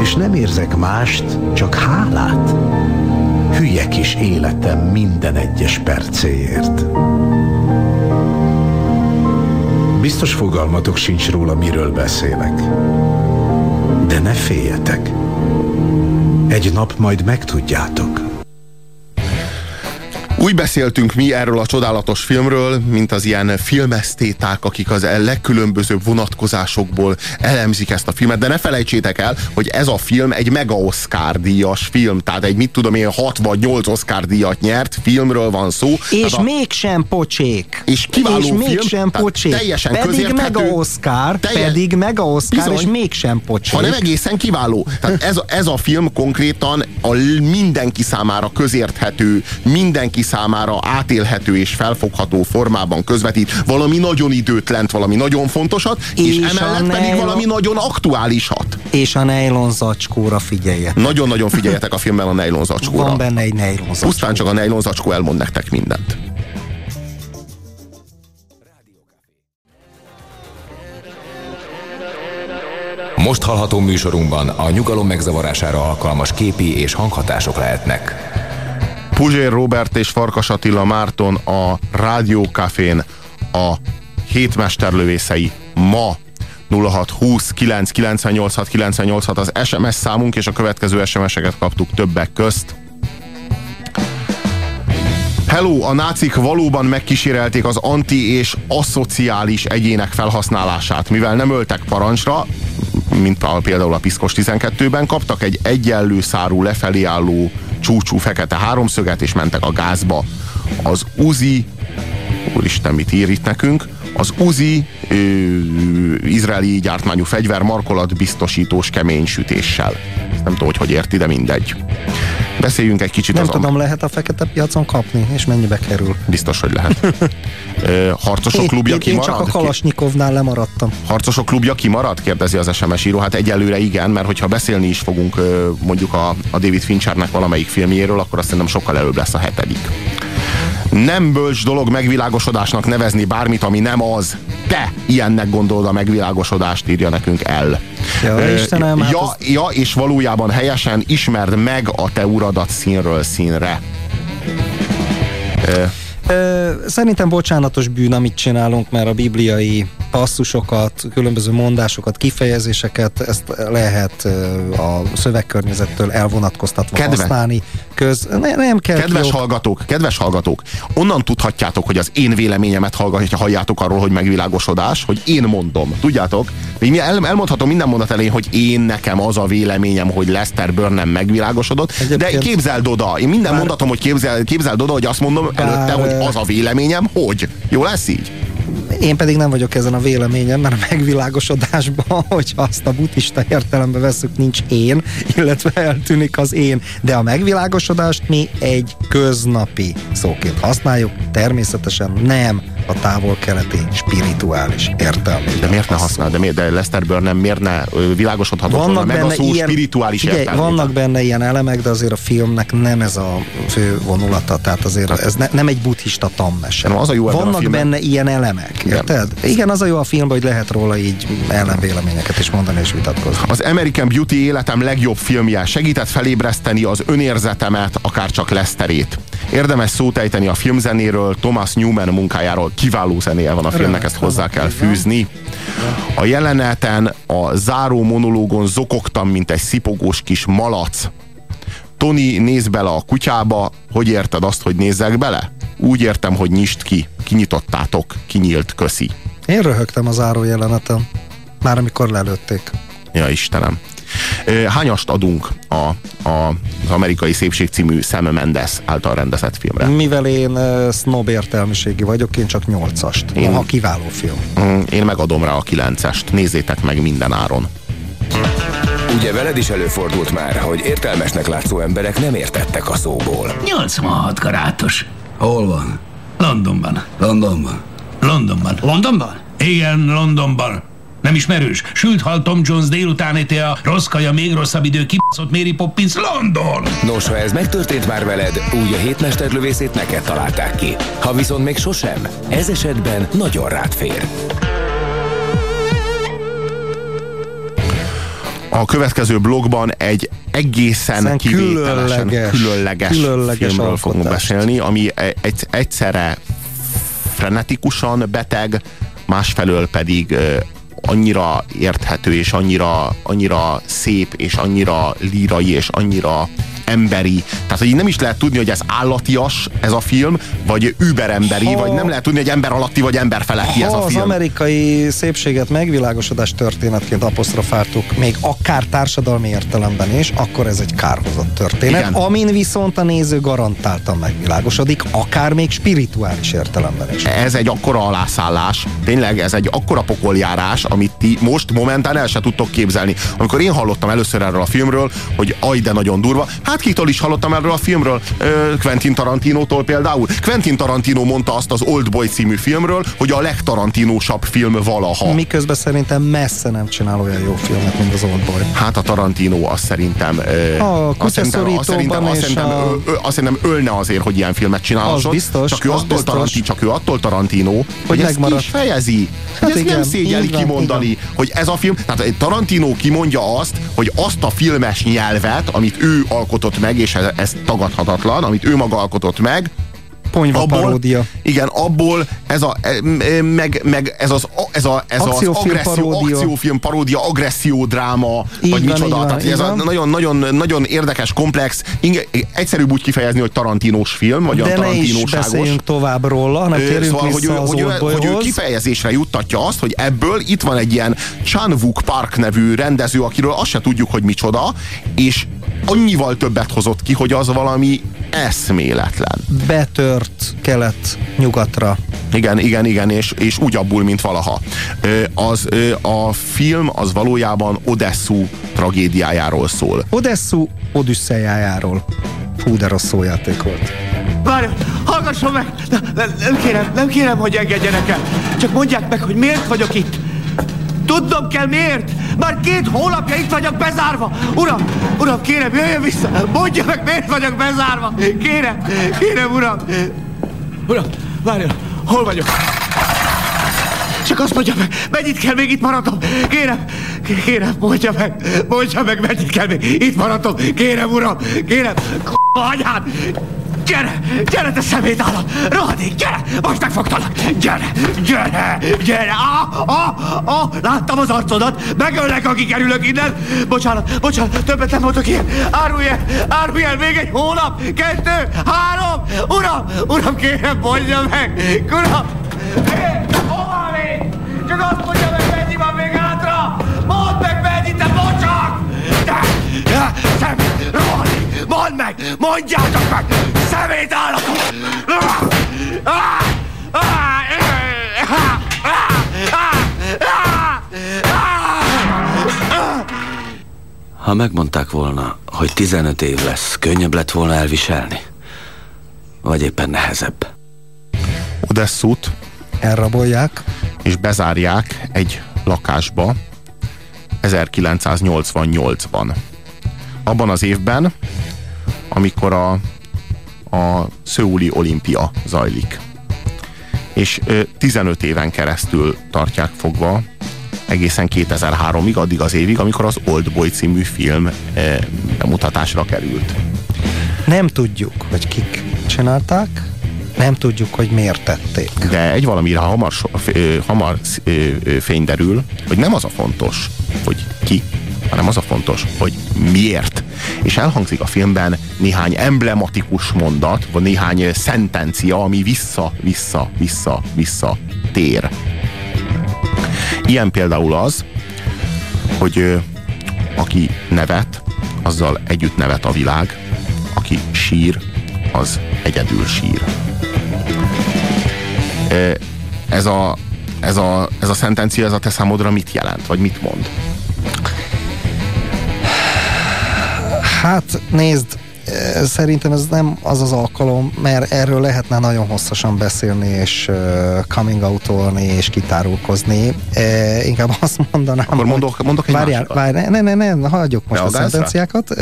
És nem érzek mást, csak hálát. Hülye kis életem minden egyes percéért. Biztos fogalmatok sincs róla, miről beszélek. De ne féljetek. Egy nap majd megtudjátok. Úgy beszéltünk mi erről a csodálatos filmről, mint az ilyen filmesztéták, akik az legkülönbözőbb vonatkozásokból elemzik ezt a filmet, de ne felejtsétek el, hogy ez a film egy mega Oscar díjas film, tehát egy mit tudom én 6 vagy 8 Oscar díjat nyert filmről van szó. És a, mégsem pocsék. És kiváló és film, mégsem pocsék. Teljesen pedig mega Oscar, telje, pedig mega Oscar, bizony, és mégsem pocsék. Hanem egészen kiváló. Tehát ez, ez a film konkrétan a mindenki számára közérthető, mindenki számára átélhető és felfogható formában közvetít valami nagyon időtlent, valami nagyon fontosat, és, és emellett pedig nylon... valami nagyon aktuálisat. És a nylon zacskóra figyeljetek. Nagyon-nagyon figyeljetek a filmben a nylon zacskóra. Van benne egy nylon zacskó. Pusztán csak a nylon zacskó elmond nektek mindent. Most hallható műsorunkban a nyugalom megzavarására alkalmas képi és hanghatások lehetnek. Puzsér Robert és Farkas Attila Márton a Rádiókafén a hétmesterlövészei ma 0620 998 986 az SMS számunk, és a következő SMS-eket kaptuk többek közt. Hello, a nácik valóban megkísérelték az anti- és aszociális egyének felhasználását. Mivel nem öltek parancsra, mint például a Piszkos 12-ben, kaptak egy egyenlő szárú lefelé álló csúcsú fekete háromszöget, és mentek a gázba. Az Uzi, úristen, mit ír itt nekünk? Az Uzi ö, izraeli gyártmányú fegyver markolat biztosítós kemény sütéssel. Nem tudom, hogy hogy érti, de mindegy. Beszéljünk egy kicsit Nem az tudom, lehet a fekete piacon kapni, és mennyibe kerül? Biztos, hogy lehet. Harcosok én, klubja én, kimarad? Én csak a Kalasnyikovnál lemaradtam. Harcosok klubja kimarad? Kérdezi az SMS író. Hát egyelőre igen, mert hogyha beszélni is fogunk mondjuk a, a David Finchernek valamelyik filmjéről, akkor azt szerintem sokkal előbb lesz a hetedik. Nem bölcs dolog megvilágosodásnak nevezni bármit, ami nem az. Te ilyennek gondolod a megvilágosodást, írja nekünk el. Ja, uh, Istenem, hát ja, az... ja, és valójában helyesen ismerd meg a te uradat színről színre. Ö, szerintem bocsánatos bűn, amit csinálunk, mert a bibliai passzusokat, különböző mondásokat, kifejezéseket, ezt lehet a szövegkörnyezettől elvonatkoztatva Kedve. használni. Köz, ne, nem kell kedves jó. hallgatók, kedves hallgatók, onnan tudhatjátok, hogy az én véleményemet hallgatja, halljátok arról, hogy megvilágosodás, hogy én mondom. Tudjátok? Én el, elmondhatom minden mondat elején, hogy én nekem az a véleményem, hogy Lester Burnham megvilágosodott, Egyébként de képzeld oda, én minden bár, mondatom, hogy képzel, képzeld oda, hogy azt mondom bár, előtte, hogy az a véleményem, hogy. Jó lesz így? Én pedig nem vagyok ezen a véleményen, mert a megvilágosodásban, hogy azt a buddhista értelembe veszük, nincs én, illetve eltűnik az én. De a megvilágosodást mi egy köznapi szóként használjuk, természetesen nem a távol-keleti spirituális értelmében. De miért ne használ? De, miért, de Lester Burnham miért ne világosodhatott vannak volna meg a szó ilyen, spirituális figyelj, értelmében? Vannak benne ilyen elemek, de azért a filmnek nem ez a fő vonulata, tehát azért ez ne, nem egy buddhista tammese. Nem, az a jó vannak benne ilyen elemek, érted? Igen, az a jó a filmben, hogy lehet róla így ellenvéleményeket is mondani és vitatkozni. Az American Beauty életem legjobb filmje segített felébreszteni az önérzetemet, akár csak Lesterét. Érdemes szót ejteni a filmzenéről, Thomas Newman munkájáról. Kiváló zenéje van a filmnek, ezt hozzá kell fűzni. A jeleneten a záró monológon zokogtam, mint egy szipogós kis malac. Tony néz bele a kutyába, hogy érted azt, hogy nézzek bele? Úgy értem, hogy nyisd ki. Kinyitottátok. Kinyílt, köszi. Én röhögtem az záró jeleneten. Már amikor lelőtték. Ja, Istenem. Hányast adunk a, a, az amerikai szépség című Sam Mendes által rendezett filmre? Mivel én uh, snob értelmiségi vagyok, én csak nyolcast. Én- Ha kiváló film. Mm, Én megadom rá a kilencest. Nézzétek meg minden áron. Ugye veled is előfordult már, hogy értelmesnek látszó emberek nem értettek a szóból. 86 karátos. Hol van? Londonban. Londonban. Londonban. Londonban? Igen, Londonban. Nem ismerős? Sült hal Tom Jones délután éte a rossz kaja, még rosszabb idő, kibaszott Mary Poppins, London! Nos, ha ez megtörtént már veled, úgy a hétmesterlövészét neked találták ki. Ha viszont még sosem, ez esetben nagyon rád fér. A következő blogban egy egészen kivételesen különleges- különleges, különleges filmről fogunk alkotást. beszélni, ami egy, egyszerre frenetikusan beteg, másfelől pedig annyira érthető, és annyira, annyira szép, és annyira lírai, és annyira emberi. Tehát, hogy így nem is lehet tudni, hogy ez állatias ez a film, vagy überemberi, Ha- vagy nem lehet tudni, hogy ember alatti, vagy ember feletti ez Ha a az film. amerikai szépséget megvilágosodás történetként apostrofáltuk, még akár társadalmi értelemben is, akkor ez egy kárhozott történet, Igen. amin viszont a néző garantáltan megvilágosodik, akár még spirituális értelemben is. Ez egy akkora alászállás, tényleg ez egy akkora pokoljárás, amit ti most momentán el se tudtok képzelni. Amikor én hallottam először erről a filmről, hogy aj, de nagyon durva, hát kitől is hallottam erről a filmről? Quentin Tarantinótól például. Quentin Tarantino mondta azt az Old Boy című filmről, hogy a legtarantinósabb film valaha. Miközben szerintem messze nem csinál olyan jó filmet, mint az Old Boy. Hát a Tarantino azt szerintem... A azt szerintem, azt szerintem, kutyaszorítóban azt és szerintem, a- ö, ö, azt szerintem ölne azért, hogy ilyen filmet csinálhasson. Az biztos, csak ő, az attól biztos. Taranti, csak ő attól Tarantino, hogy, hogy ezt ki is fejezi. Hát Hát ezt igen, nem szégyeli van, kimondani, így hogy ez a film, tehát Tarantino kimondja azt, hogy azt a filmes nyelvet, amit ő alkotott meg, és ez, ez tagadhatatlan, amit ő maga alkotott meg, Ponyva paródia. Igen, abból ez a, e, e, meg, meg ez az, ez a, ez az Akciófilm agresszió, paródia. akciófilm paródia, agresszió dráma, Így vagy van, micsoda. van, Tehát ez a van. nagyon, nagyon, nagyon érdekes, komplex, inge, egyszerűbb úgy kifejezni, hogy tarantinós film, vagy olyan De ne is tarantinóságos. tovább róla, hanem Ö, térjünk szóval, hogy, ő, az hogy, ő, hogy ő kifejezésre juttatja azt, hogy ebből itt van egy ilyen Chan Wook Park nevű rendező, akiről azt se tudjuk, hogy micsoda, és annyival többet hozott ki, hogy az valami eszméletlen. Betört kelet-nyugatra. Igen, igen, igen, és, és úgy abból, mint valaha. Az, a film az valójában Odesszu tragédiájáról szól. Odesszu Odüsszejájáról. Fú, de rossz szójáték volt. Várj, hallgasson meg! Nem, nem, nem kérem, nem kérem, hogy engedjenek el. Csak mondják meg, hogy miért vagyok itt. Tudnom kell miért! Már két hónapja itt vagyok bezárva! Uram, uram, kérem, jöjjön vissza! Mondja meg, miért vagyok bezárva! Kérem, kérem, uram! Uram, várjon, hol vagyok? Csak azt mondja meg, mennyit kell még itt maradnom? Kérem, kérem, mondja meg, mondja meg, mennyit kell még itt maradnom? Kérem, uram, kérem, anyád! Gyere, gyere, te szemét állat! Rohadék, gyere! Most megfogtalak! Gyere, gyere, gyere! Ah, ah, ah, láttam az arcodat! Megöllek, aki kerülök innen! Bocsánat, bocsánat, többet nem mondok ilyen! Árulj el, árulj el még egy hónap! Kettő, három! Uram, uram, kérem, mondja meg! Uram! Hé, hova még? Csak azt mondja meg, mennyi van még hátra! Mondd meg, mennyi, te bocsak! De, szemét, rohadék! Mondd meg! Mondjátok meg! Szemét állatok! Ah! Ha megmondták volna, hogy 15 év lesz, könnyebb lett volna elviselni? Vagy éppen nehezebb? Odesszút elrabolják, és bezárják egy lakásba 1988-ban. Abban az évben, amikor a, a Szöuli olimpia zajlik. És ö, 15 éven keresztül tartják fogva egészen 2003-ig, addig az évig, amikor az Old Boy című film bemutatásra került. Nem tudjuk, hogy kik csinálták, nem tudjuk, hogy miért tették. De egy valamire hamar, hamar fény derül, hogy nem az a fontos, hogy ki, hanem az a fontos, hogy miért. És elhangzik a filmben néhány emblematikus mondat, vagy néhány szentencia, ami vissza, vissza, vissza, vissza tér. Ilyen például az, hogy aki nevet, azzal együtt nevet a világ, aki sír, az egyedül sír. Ez a, ez a, ez a szentencia, ez a te számodra mit jelent, vagy mit mond? Hát nézd, szerintem ez nem az az alkalom, mert erről lehetne nagyon hosszasan beszélni, és coming out és kitárulkozni. Inkább azt mondanám, Akkor mondok, mondok egy várjál, várjál, ne, ne, ne, ne, hagyjuk most a szentenciákat.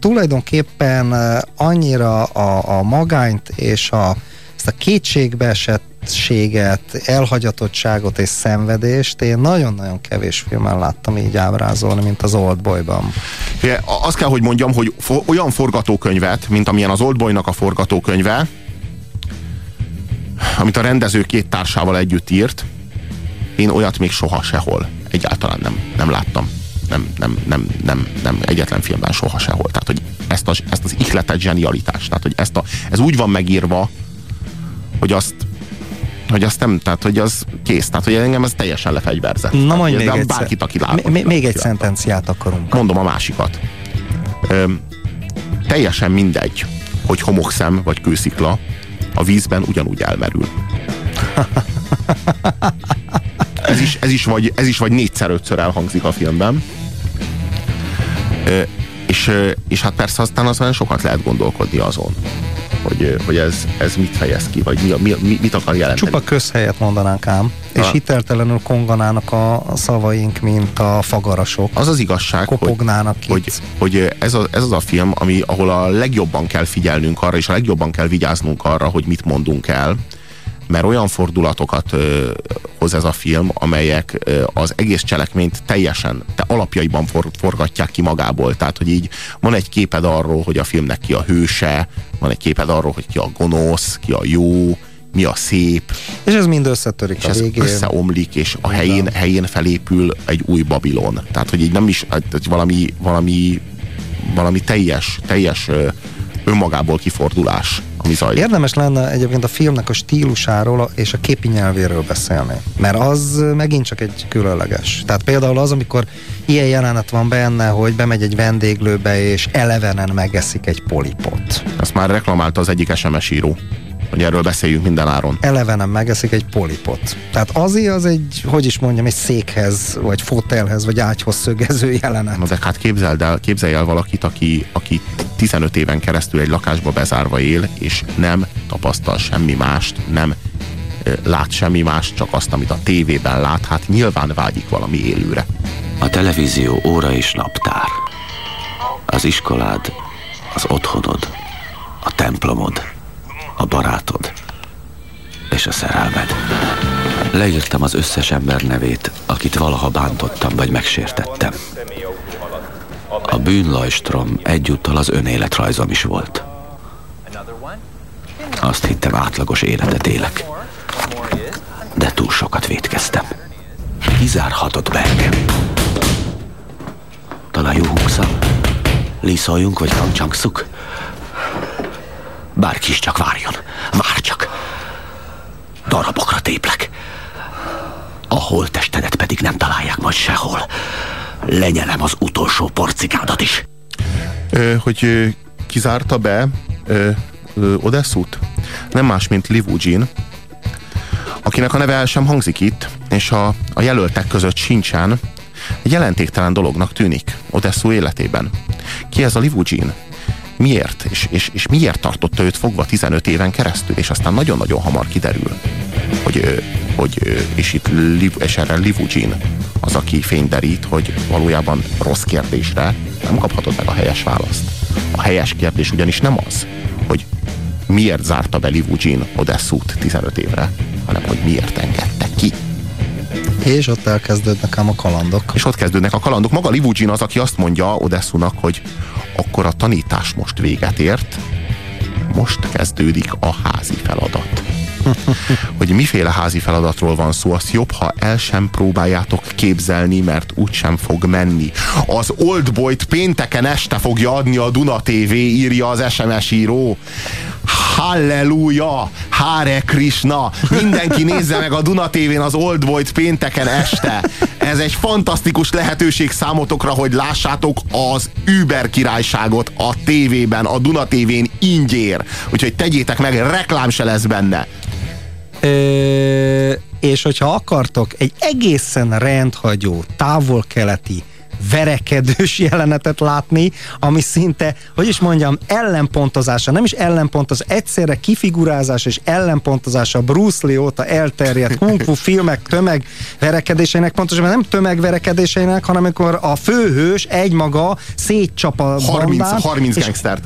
Tulajdonképpen annyira a, a magányt és a, ezt a kétségbeesett elégedetséget, elhagyatottságot és szenvedést én nagyon-nagyon kevés filmen láttam így ábrázolni, mint az Old Boy-ban. Azt kell, hogy mondjam, hogy for, olyan forgatókönyvet, mint amilyen az Old Boy-nak a forgatókönyve, amit a rendező két társával együtt írt, én olyat még soha sehol egyáltalán nem, nem láttam. Nem, nem, nem, nem, nem, egyetlen filmben soha sehol. Tehát, hogy ezt, a, ezt az ihletet zsenialitást, tehát, hogy ezt a, ez úgy van megírva, hogy azt hogy azt nem, tehát hogy az kész, tehát hogy engem ez teljesen lefegyverzett. Na mondj még egyszer. Bárkit, aki lát, még, még egy szentenciát akarunk. Mondom a másikat. Ö, teljesen mindegy, hogy homokszem vagy kőszikla, a vízben ugyanúgy elmerül. ez, is, ez, is vagy, ez is vagy négyszer-ötször elhangzik a filmben. Ö, és, és hát persze aztán azon sokat lehet gondolkodni azon, hogy, hogy ez, ez mit fejez ki, vagy mi, mi, mit akar jelenteni. Csupa közhelyet mondanánk ám, és ha. hiteltelenül konganának a szavaink, mint a fagarasok. Az az igazság, kopognának hogy, hogy, hogy ez, a, ez az a film, ami, ahol a legjobban kell figyelnünk arra, és a legjobban kell vigyáznunk arra, hogy mit mondunk el, mert olyan fordulatokat ö, hoz ez a film, amelyek ö, az egész cselekményt teljesen, te alapjaiban for, forgatják ki magából. Tehát, hogy így van egy képed arról, hogy a filmnek ki a hőse, van egy képed arról, hogy ki a gonosz, ki a jó, mi a szép. És ez mind összetörik és a ez végén. összeomlik, és a helyén, helyén felépül egy új Babilon. Tehát, hogy így nem is, hogy valami, valami, valami teljes, teljes önmagából kifordulás, ami zajlik. Érdemes lenne egyébként a filmnek a stílusáról és a képi nyelvéről beszélni, mert az megint csak egy különleges. Tehát például az, amikor ilyen jelenet van benne, hogy bemegy egy vendéglőbe és elevenen megeszik egy polipot. Ezt már reklamálta az egyik SMS író hogy erről beszéljünk minden áron. Elevenen megeszik egy polipot. Tehát azért az egy, hogy is mondjam, egy székhez, vagy fotelhez, vagy ágyhoz szögező jelenet. Na de hát képzeld el, képzelj el valakit, aki, aki 15 éven keresztül egy lakásba bezárva él, és nem tapasztal semmi mást, nem lát semmi mást, csak azt, amit a tévében lát, hát nyilván vágyik valami élőre. A televízió óra és naptár. Az iskolád, az otthonod, a templomod a barátod és a szerelmed. Leírtam az összes ember nevét, akit valaha bántottam vagy megsértettem. A bűnlajstrom egyúttal az önéletrajzom is volt. Azt hittem átlagos életet élek. De túl sokat vétkeztem. Kizárhatott be engem. Talán jó húkszal? Liszoljunk vagy hangcsangszuk? Bárki is csak várjon. Vár csak. Darabokra téplek. A holtestedet pedig nem találják majd sehol. Lenyelem az utolsó porcikádat is. Ö, hogy ö, kizárta be ö, Odesszút? Nem más, mint Liv Ujin, akinek a neve el sem hangzik itt, és a, a jelöltek között sincsen, egy jelentéktelen dolognak tűnik Odesszú életében. Ki ez a Liv Ujin? Miért, és, és, és miért tartotta őt fogva 15 éven keresztül, és aztán nagyon-nagyon hamar kiderül, hogy, hogy és itt Liv, és erre Livugin az, aki fényderít, hogy valójában rossz kérdésre nem kaphatod meg a helyes választ. A helyes kérdés ugyanis nem az, hogy miért zárta be Livugin Odesszút 15 évre, hanem hogy miért engedte ki. És ott elkezdődnek ám a kalandok. És ott kezdődnek a kalandok. Maga Livugin az, aki azt mondja Odessunak, hogy akkor a tanítás most véget ért, most kezdődik a házi feladat. Hogy miféle házi feladatról van szó, az jobb, ha el sem próbáljátok képzelni, mert úgysem fog menni. Az Oldboy-t pénteken este fogja adni a Duna TV, írja az SMS író. Halleluja! Hare Krishna! Mindenki nézze meg a Duna TV-n az Oldboy-t pénteken este! ez egy fantasztikus lehetőség számotokra, hogy lássátok az Uber királyságot a tévében, a Duna tévén ingyér. Úgyhogy tegyétek meg, reklám se lesz benne. Ö, és hogyha akartok egy egészen rendhagyó, távol-keleti, verekedős jelenetet látni, ami szinte, hogy is mondjam, ellenpontozása, nem is ellenpontoz, egyszerre kifigurázás és ellenpontozása Bruce Lee óta elterjedt kung fu filmek tömegverekedéseinek, pontosabban nem tömegverekedéseinek, hanem amikor a főhős egymaga szétcsap a 30, bandát, 30 és gangstert.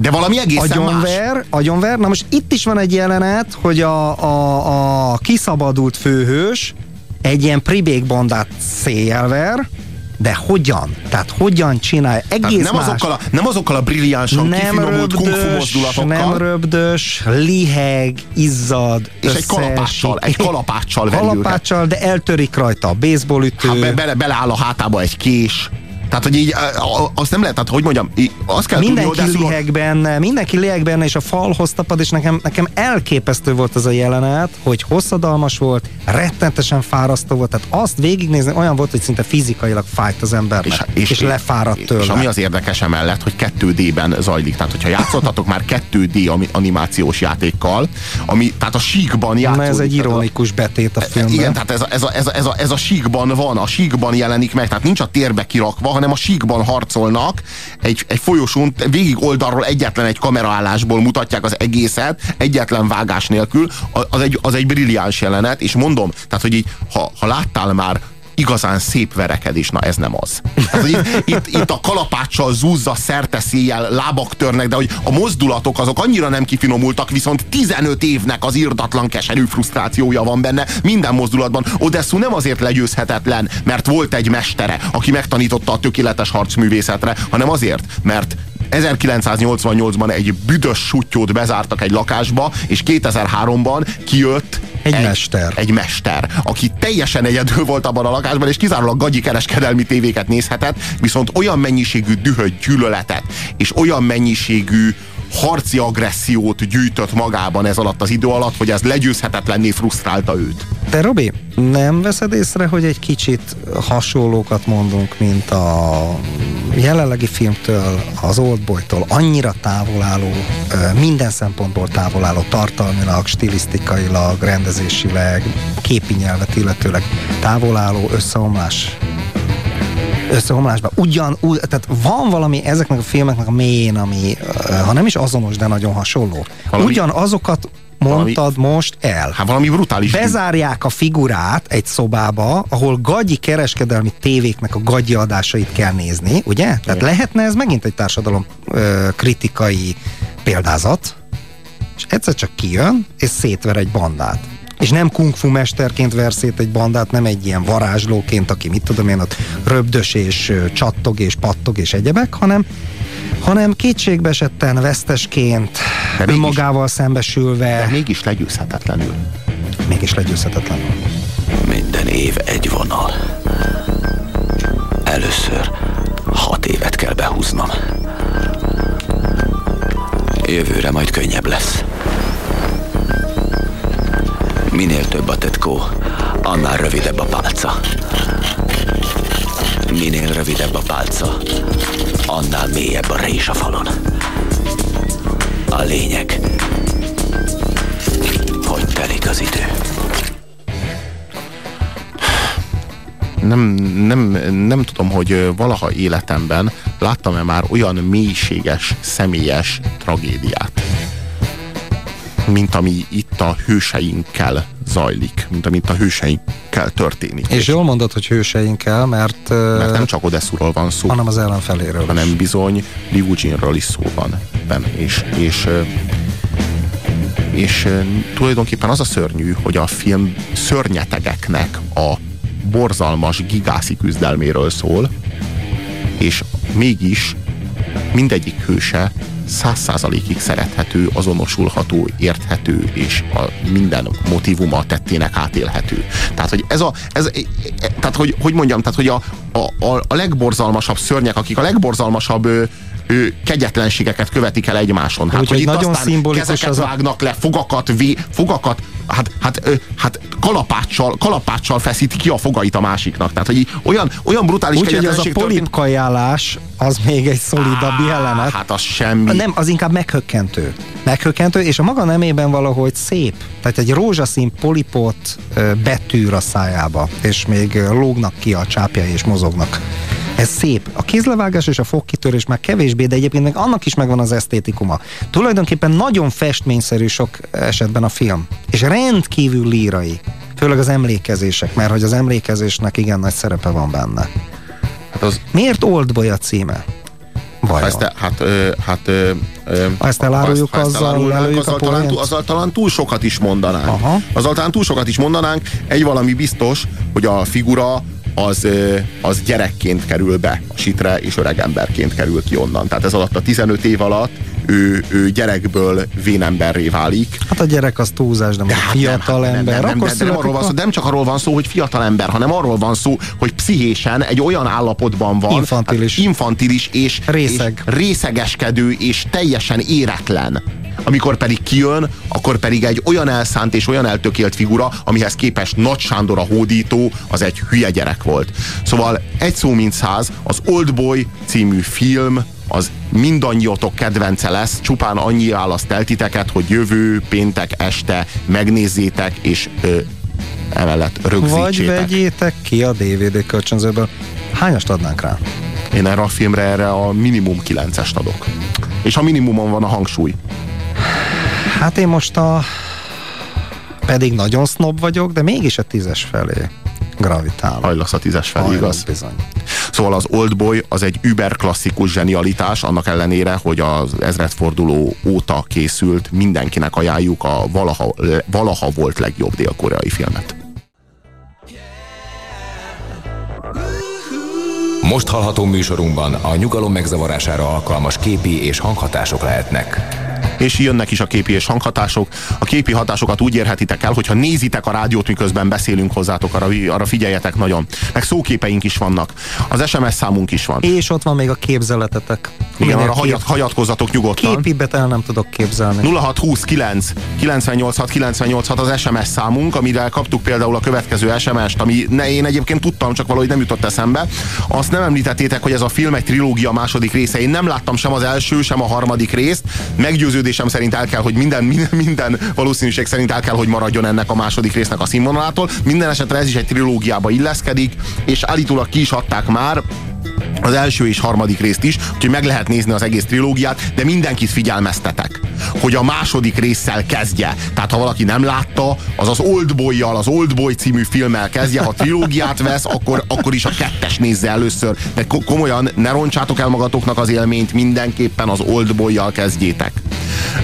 De valami egészen agyonver, más. agyonver. Na most itt is van egy jelenet, hogy a, a, a kiszabadult főhős egy ilyen pribék bandát széjelver, de hogyan? Tehát hogyan csinálja? Egész nem, más. azokkal a, nem azokkal a brilliánsan kifinomult kung fu mozdulatokkal. nem röbdös, liheg, izzad, És egy összeesik. kalapáccsal, egy kalapáccsal Kalapáccsal, de eltörik rajta a baseballütő. Hát be, bele, beleáll a hátába egy kés. Tehát, hogy így, a- a- azt nem lehet, tehát, hogy mondjam, azt kell mindenki tudni, hogy liheg benne, mindenki liheg benne, és a falhoz tapad, és nekem, nekem elképesztő volt az a jelenet, hogy hosszadalmas volt, rettentesen fárasztó volt, tehát azt végignézni olyan volt, hogy szinte fizikailag fájt az embernek, és, és, lefáradt tőle. És ami az érdekes emellett, hogy 2D-ben zajlik. Tehát, hogyha játszottatok már 2D ami- animációs játékkal, ami, tehát a síkban játszódik. Na ez egy ironikus betét a filmben. Igen, tehát ez a, ez, a, ez, a, ez, a, ez a síkban van, a síkban jelenik meg, tehát nincs a térbe kirakva, hanem a síkban harcolnak, egy, egy folyosón, végig oldalról egyetlen egy kameraállásból mutatják az egészet, egyetlen vágás nélkül, az egy, az egy brilliáns jelenet, és mondom, tehát, hogy így, ha, ha láttál már igazán szép verekedés, na ez nem az. Tehát, itt, itt, itt a kalapáccsal zúzza szerte széjjel, lábak törnek, de hogy a mozdulatok azok annyira nem kifinomultak, viszont 15 évnek az irdatlan keserű frusztrációja van benne minden mozdulatban. Odessu nem azért legyőzhetetlen, mert volt egy mestere, aki megtanította a tökéletes harcművészetre, hanem azért, mert 1988-ban egy büdös sutyót bezártak egy lakásba, és 2003-ban kijött egy, egy mester. Egy mester, aki teljesen egyedül volt abban a lakásban, és kizárólag gagyi kereskedelmi tévéket nézhetett, viszont olyan mennyiségű dühöt, gyűlöletet, és olyan mennyiségű harci agressziót gyűjtött magában ez alatt az idő alatt, hogy ez legyőzhetetlenné frusztrálta őt. De Robi, nem veszed észre, hogy egy kicsit hasonlókat mondunk, mint a jelenlegi filmtől, az Oldboytól, annyira távolálló, minden szempontból távolálló, tartalmilag, stilisztikailag, rendezésileg, képi nyelvet illetőleg távolálló összeomlás összeomlásban. Ugyan, úgy, tehát van valami ezeknek a filmeknek a mélyén, ami, ha nem is azonos, de nagyon hasonló. Valami, Ugyan azokat mondtad valami, most el. Hát valami brutális. Bezárják a figurát egy szobába, ahol gagyi kereskedelmi tévéknek a gagyi adásait kell nézni, ugye? Igen. Tehát lehetne ez megint egy társadalom ö, kritikai példázat, és egyszer csak kijön, és szétver egy bandát. És nem kung fu mesterként ver szét egy bandát, nem egy ilyen varázslóként, aki mit tudom én, ott röbdös és csattog és pattog és egyebek, hanem hanem kétségbeesetten, vesztesként, de önmagával mégis, szembesülve. De mégis legyőzhetetlenül. Mégis legyőzhetetlenül. Minden év egy vonal. Először hat évet kell behúznom. Jövőre majd könnyebb lesz. Minél több a tetkó, annál rövidebb a pálca. Minél rövidebb a pálca, annál mélyebb a rés a falon. A lényeg, hogy telik az idő. Nem, nem, nem tudom, hogy valaha életemben láttam-e már olyan mélységes, személyes tragédiát, mint ami itt a hőseinkkel zajlik, mint amit a hőseinkkel történik. És jól mondod, hogy hőseinkkel, mert... Mert nem csak Odessuról van szó. Hanem az ellenfeléről Hanem bizony Liu Jinről is szó van benne. És, és, és tulajdonképpen az a szörnyű, hogy a film szörnyetegeknek a borzalmas gigászi küzdelméről szól, és mégis mindegyik hőse száz százalékig szerethető, azonosulható, érthető, és a minden motivuma tettének átélhető. Tehát, hogy ez a, ez, tehát, hogy, hogy mondjam, tehát, hogy a, a, a legborzalmasabb szörnyek, akik a legborzalmasabb ö, kegyetlenségeket követik el egymáson. Hát, Úgyhogy hogy itt nagyon aztán szimbolikus kezeket az a- vágnak le, fogakat, vé, fogakat hát, hát, ö, hát kalapáccsal, kalapáccsal feszít ki a fogait a másiknak. Tehát, hogy így olyan, olyan brutális Úgyhogy az a polipkajálás az még egy szolidabb jelenet. Hát az semmi. Nem, az inkább meghökkentő. Meghökkentő, és a maga nemében valahogy szép. Tehát egy rózsaszín polipot betűr a szájába, és még lógnak ki a csápjai, és mozognak. Ez szép. A kézlevágás és a fogkitörés már kevésbé, de egyébként meg annak is megvan az esztétikuma. Tulajdonképpen nagyon festményszerű sok esetben a film, és rendkívül lírai. Főleg az emlékezések, mert hogy az emlékezésnek igen nagy szerepe van benne. Hát az... Miért Oldboy a címe? Vajon? Ha ezt, hát, ö, hát, ö, ö, Ha ezt eláruljuk, ha ezt azzal elárulnánk, lelőjük azzal, talán, poént? azzal talán túl sokat is mondanánk. Aha. Azzal talán túl sokat is mondanánk. Egy valami biztos, hogy a figura az, az gyerekként kerül be a sitre, és öregemberként kerül ki onnan. Tehát ez alatt a 15 év alatt ő, ő gyerekből vénemberré válik. Hát a gyerek az túlzás, de, de hát fiatal nem, ember. Nem, nem, akkor nem, de nem, arról van szó, nem csak arról van szó, hogy fiatal ember, hanem arról van szó, hogy pszichésen egy olyan állapotban van, Infantilis. Hát infantilis és, Részeg. és részegeskedő és teljesen éretlen. Amikor pedig kijön, akkor pedig egy olyan elszánt és olyan eltökélt figura, amihez képest Nagy Sándor a hódító, az egy hülye gyerek volt. Szóval egy szó mint száz, az Oldboy című film az mindannyiatok kedvence lesz, csupán annyi választ el titeket, hogy jövő péntek este megnézzétek, és ö, emellett Vagy rögzítsétek. vegyétek ki a DVD kölcsönzőből. Hányast adnánk rá? Én erre a filmre erre a minimum 9-est adok. És a minimumon van a hangsúly. Hát én most a... Pedig nagyon snob vagyok, de mégis a tízes felé gravitálok. Hajlasz a tízes felé, Hajlok, igaz? bizony. Szóval az Oldboy az egy über klasszikus zsenialitás, annak ellenére, hogy az ezredforduló óta készült, mindenkinek ajánljuk a valaha, valaha volt legjobb dél-koreai filmet. Most hallható műsorunkban a nyugalom megzavarására alkalmas képi és hanghatások lehetnek. És jönnek is a képi és hanghatások. A képi hatásokat úgy érhetitek el, hogyha nézitek a rádiót, miközben beszélünk hozzátok, arra, arra figyeljetek nagyon. Meg szóképeink is vannak. Az SMS számunk is van. És ott van még a képzeletetek. Igen, Minél arra kép- hagyat, hagyatkozzatok nyugodtan. Képibet el nem tudok képzelni. 0629 986 986 az SMS számunk, amire kaptuk például a következő SMS-t, ami ne, én egyébként tudtam, csak valahogy nem jutott eszembe. Azt nem említettétek, hogy ez a film egy trilógia második része. Én nem láttam sem az első, sem a harmadik részt. Meggyőződésem szerint el kell, hogy minden, minden, minden valószínűség szerint el kell, hogy maradjon ennek a második résznek a színvonalától. Minden esetre ez is egy trilógiába illeszkedik, és állítólag ki is adták már az első és harmadik részt is, úgyhogy meg lehet nézni az egész trilógiát, de mindenkit figyelmeztetek, hogy a második résszel kezdje. Tehát ha valaki nem látta, az az Oldboy-jal, az Oldboy című filmmel kezdje, ha trilógiát vesz, akkor, akkor is a kettes nézze először. De ko- komolyan ne roncsátok el magatoknak az élményt, mindenképpen az Oldboy-jal kezdjétek.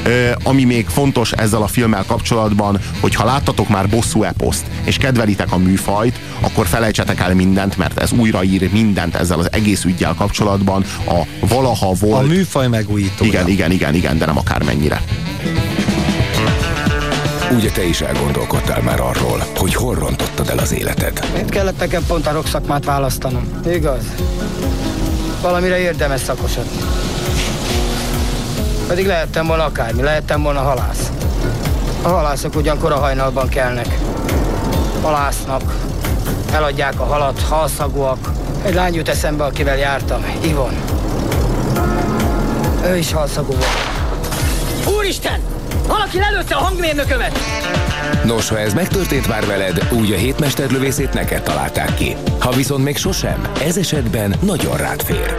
Ö, ami még fontos ezzel a filmmel kapcsolatban, hogy ha láttatok már bosszú eposzt, és kedvelitek a műfajt, akkor felejtsetek el mindent, mert ez újraír mindent ezzel az egész ügyjel kapcsolatban. A valaha A volt... műfaj megújítója. Igen, igen, igen, igen, de nem akármennyire. Ugye te is elgondolkodtál már arról, hogy hol rontottad el az életed? Miért kellett nekem pont a rokszakmát választanom? Igaz? Valamire érdemes szakosodni. Pedig lehettem volna akármi, lehettem volna halász. A halászok ugyankor a hajnalban kelnek. Halásznak, eladják a halat, halszagúak. Egy lány jut eszembe, akivel jártam, Ivon. Ő is halszagú volt. Úristen! Valaki lelőtte a hangmérnökömet! Nos, ha ez megtörtént már veled, úgy a hétmesterlövészét neked találták ki. Ha viszont még sosem, ez esetben nagyon rád fér.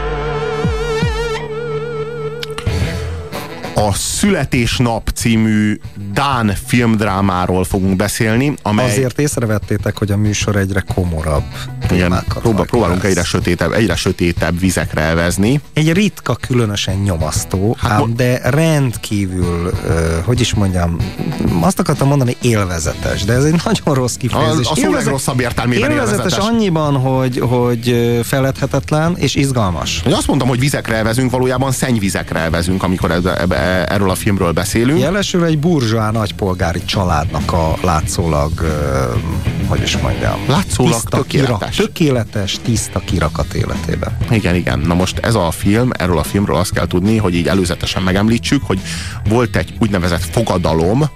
A Születésnap című Dán filmdrámáról fogunk beszélni, amely... Azért észrevettétek, hogy a műsor egyre komorabb. Igen, próba, próbálunk egyre sötétebb, egyre sötétebb vizekre elvezni. Egy ritka, különösen nyomasztó, hát ám de rendkívül, ö, hogy is mondjam, azt akartam mondani élvezetes, de ez egy nagyon rossz kifejezés. A- a szó legrosszabb értelmében élvezetes. élvezetes. annyiban, hogy, hogy feledhetetlen és izgalmas. Én azt mondtam, hogy vizekre elvezünk, valójában szennyvizekre elvezünk, amikor ez, erről a filmről beszélünk. Jelesül egy burzsóá nagypolgári családnak a látszólag ö, hogy is mondjam. Látszólag tiszta tökéletes. Tiszta kirakat életében. Igen, igen. Na most ez a film, erről a filmről azt kell tudni, hogy így előzetesen megemlítsük, hogy volt egy úgynevezett fogadalom,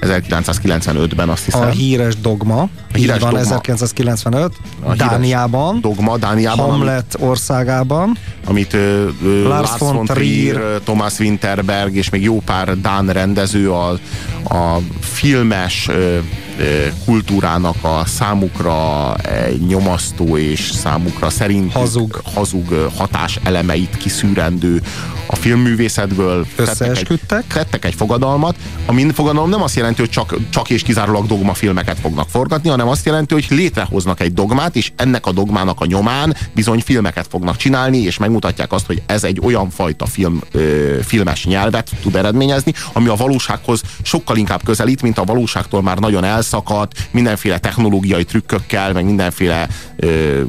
1995-ben azt hiszem. A híres dogma, A híres van, dogma. 1995, A híres Dániában, Dogma Dániában, Hamlet országában, amit ö, ö, Lars von Trier, Trier, Thomas Winterberg és még jó pár Dán rendező a, a filmes ö, kultúrának a számukra nyomasztó és számukra szerint hazug, hazug hatás elemeit kiszűrendő a filmművészetből Összeesküdtek. Tettek egy, tettek egy fogadalmat, ami fogadalom nem azt jelenti, hogy csak, csak és kizárólag dogmafilmeket fognak forgatni, hanem azt jelenti, hogy létrehoznak egy dogmát, és ennek a dogmának a nyomán bizony filmeket fognak csinálni, és megmutatják azt, hogy ez egy olyan fajta film, ö, filmes nyelvet tud eredményezni, ami a valósághoz sokkal inkább közelít, mint a valóságtól már nagyon elszakadt, mindenféle technológiai trükkökkel, meg mindenféle ö,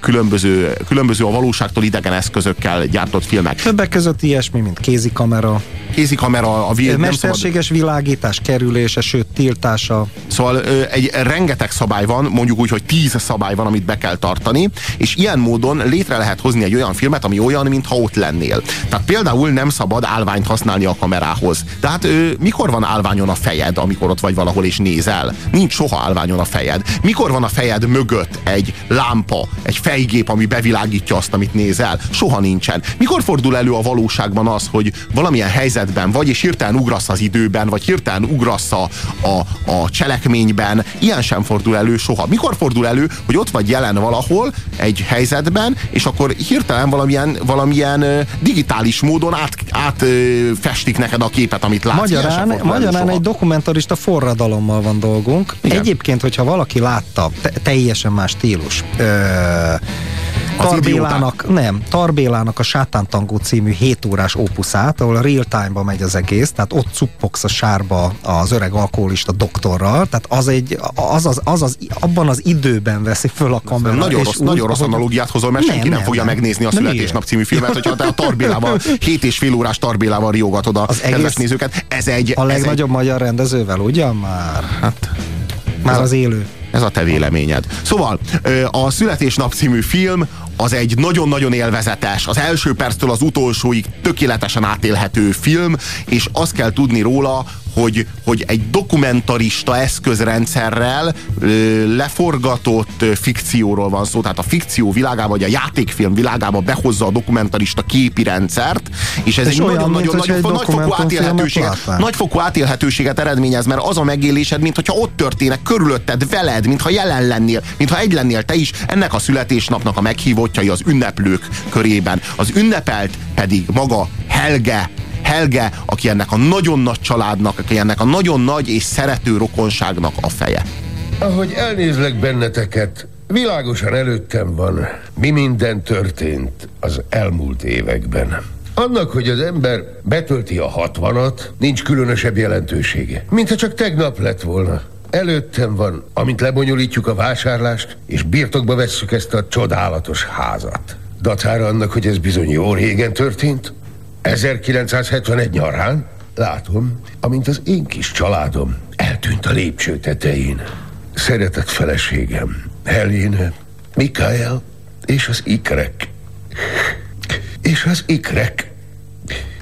különböző, különböző a valóságtól idegen eszközökkel gyártott filmek. Többek között ilyesmi, mint kézikamera, Kézikamera, a vi- nem szabad mesterséges világítás kerülése, sőt tiltása. Szóval ö, egy rengeteg szabály van, mondjuk úgy, hogy tíz szabály van, amit be kell tartani, és ilyen módon létre lehet hozni egy olyan filmet, ami olyan, mintha ott lennél. Tehát például nem szabad állványt használni a kamerához. Tehát ö, mikor van állványon a fejed, amikor ott vagy valahol és nézel? Nincs soha állványon a fejed. Mikor van a fejed mögött egy lámpa, egy fejgép, ami bevilágítja azt, amit nézel? Soha nincsen. Mikor fordul elő a valóságban az, hogy valamilyen helyzetben vagy, és hirtelen ugrasz az időben, vagy hirtelen ugrasz a, a, a cselekményben, ilyen sem fordul elő soha. Mikor fordul elő, hogy ott vagy jelen valahol egy helyzetben, és akkor hirtelen valamilyen, valamilyen digitális módon át, át ö, festik neked a képet, amit látsz. Magyarán, magyarán soha. egy dokumentarista forradalommal van dolgunk. Igen. Egyébként, hogyha valaki látta, te, teljesen más stílus. Ö, Tarbélának, nem, Tarbélának a Sátántangó című 7 órás opuszát, ahol a real time-ba megy az egész, tehát ott cuppogsz a sárba az öreg alkoholista doktorral, tehát az egy, az az, az, az abban az időben veszi föl a kamera. Nagyon rossz, úgy, nagyon rossz analogiát hozol, mert senki nem, fogja megnézni a születésnap című filmet, hogyha te a Tarbélával, hét és fél órás Tarbélával riogatod a kedves egész- nézőket. Ez egy, A ez egy legnagyobb magyar rendezővel, ugyan már? Hát, már Ez a- az élő. Ez a te véleményed. Szóval a Születésnap című film az egy nagyon-nagyon élvezetes, az első perctől az utolsóig tökéletesen átélhető film, és azt kell tudni róla, hogy, hogy egy dokumentarista eszközrendszerrel ö, leforgatott fikcióról van szó, tehát a fikció világába, vagy a játékfilm világába behozza a dokumentarista képi rendszert, és ez És egy nagyon-nagyon nagy, nagyfokú átélhetőséget, nagyfokú átélhetőséget eredményez, mert az a megélésed, mintha ott történnek körülötted, veled, mintha jelen lennél, mintha egy lennél te is, ennek a születésnapnak a meghívottjai az ünneplők körében. Az ünnepelt pedig maga Helge, Helge, aki ennek a nagyon nagy családnak, aki ennek a nagyon nagy és szerető rokonságnak a feje. Ahogy elnézlek benneteket, világosan előttem van, mi minden történt az elmúlt években. Annak, hogy az ember betölti a hatvanat, nincs különösebb jelentősége. Mintha csak tegnap lett volna. Előttem van, amint lebonyolítjuk a vásárlást, és birtokba vesszük ezt a csodálatos házat. Dacára annak, hogy ez bizony jó régen történt, 1971 nyarán, látom, amint az én kis családom eltűnt a lépcső tetején. Szeretett feleségem, Helene, Mikael és az ikrek. És az ikrek.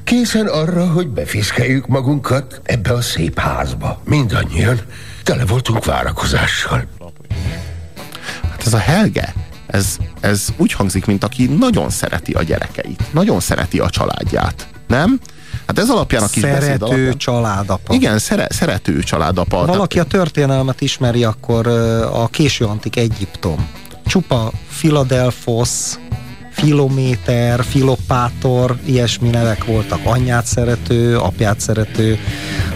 Készen arra, hogy befiszkeljük magunkat ebbe a szép házba. Mindannyian tele voltunk várakozással. Hát ez a Helge, ez, ez úgy hangzik, mint aki nagyon szereti a gyerekeit, nagyon szereti a családját, nem? Hát ez alapján a kis Szerető alapján... családapa. Igen, szere, szerető családapa. Valaki a történelmet ismeri, akkor a késő antik Egyiptom. Csupa Philadelphos, Filométer, Filopátor, ilyesmi nevek voltak. Anyját szerető, apját szerető,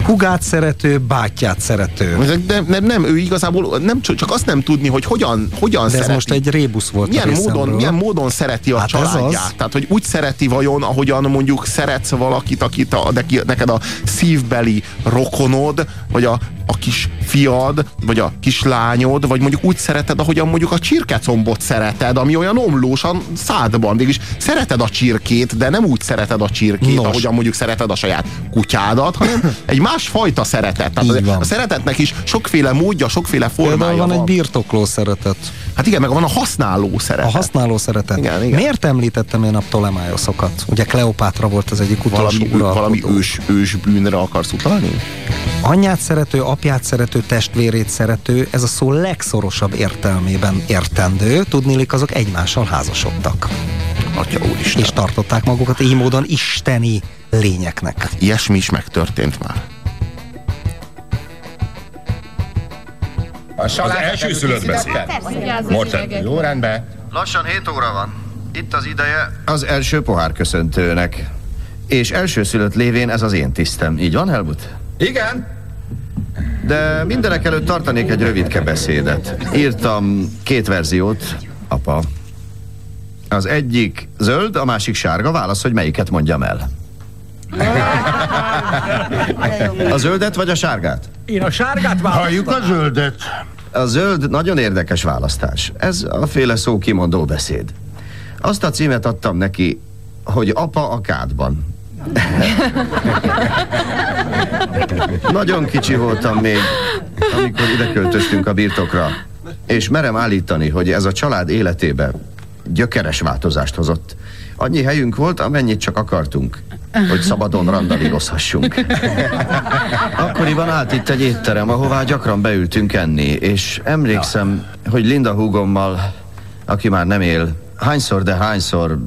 hugát szerető, bátyját szerető. De, de, nem, nem, ő igazából nem, csak azt nem tudni, hogy hogyan, hogyan De ez szereti. most egy rébusz volt milyen módon, milyen módon szereti a Hát családját. Tehát, hogy úgy szereti vajon, ahogyan mondjuk szeretsz valakit, akit a, neki, neked a szívbeli rokonod, vagy a a kis fiad, vagy a kislányod, vagy mondjuk úgy szereted, ahogyan mondjuk a csirkecombot szereted, ami olyan omlósan szádban. Végülis szereted a csirkét, de nem úgy szereted a csirkét, Nos. ahogyan mondjuk szereted a saját kutyádat, hanem egy másfajta szeretet. Tehát a szeretetnek is sokféle módja, sokféle formája Például van. van egy birtokló szeretet. Hát igen, meg van a használó szeretet. A használó szeretet. Igen, igen. Miért említettem én a Ptolemaioszokat? Ugye Kleopátra volt az egyik utolsó valami, uralkodó. valami ős, ős bűnre akarsz utalni? Anyját szerető, apját szerető, testvérét szerető, ez a szó legszorosabb értelmében értendő, tudnélik azok egymással házasodtak. Atya úristen. És tartották magukat így módon isteni lényeknek. Hát ilyesmi is megtörtént már. Az első szülött beszél. Morten, jó rendben. Lassan 7 óra van. Itt az ideje az első pohár köszöntőnek. És elsőszülött lévén ez az én tisztem. Így van, Helmut? Igen. De mindenek előtt tartanék egy rövidke beszédet. Írtam két verziót, apa. Az egyik zöld, a másik sárga. Válasz, hogy melyiket mondjam el. A zöldet vagy a sárgát? Én a sárgát választom. Halljuk a zöldet. A zöld nagyon érdekes választás. Ez a féle szó kimondó beszéd. Azt a címet adtam neki, hogy apa a kádban. Nagyon kicsi voltam még, amikor ide költöztünk a birtokra. És merem állítani, hogy ez a család életébe gyökeres változást hozott. Annyi helyünk volt, amennyit csak akartunk, hogy szabadon randalírozhassunk. Akkoriban állt itt egy étterem, ahová gyakran beültünk enni, és emlékszem, hogy Linda húgommal, aki már nem él, hányszor, de hányszor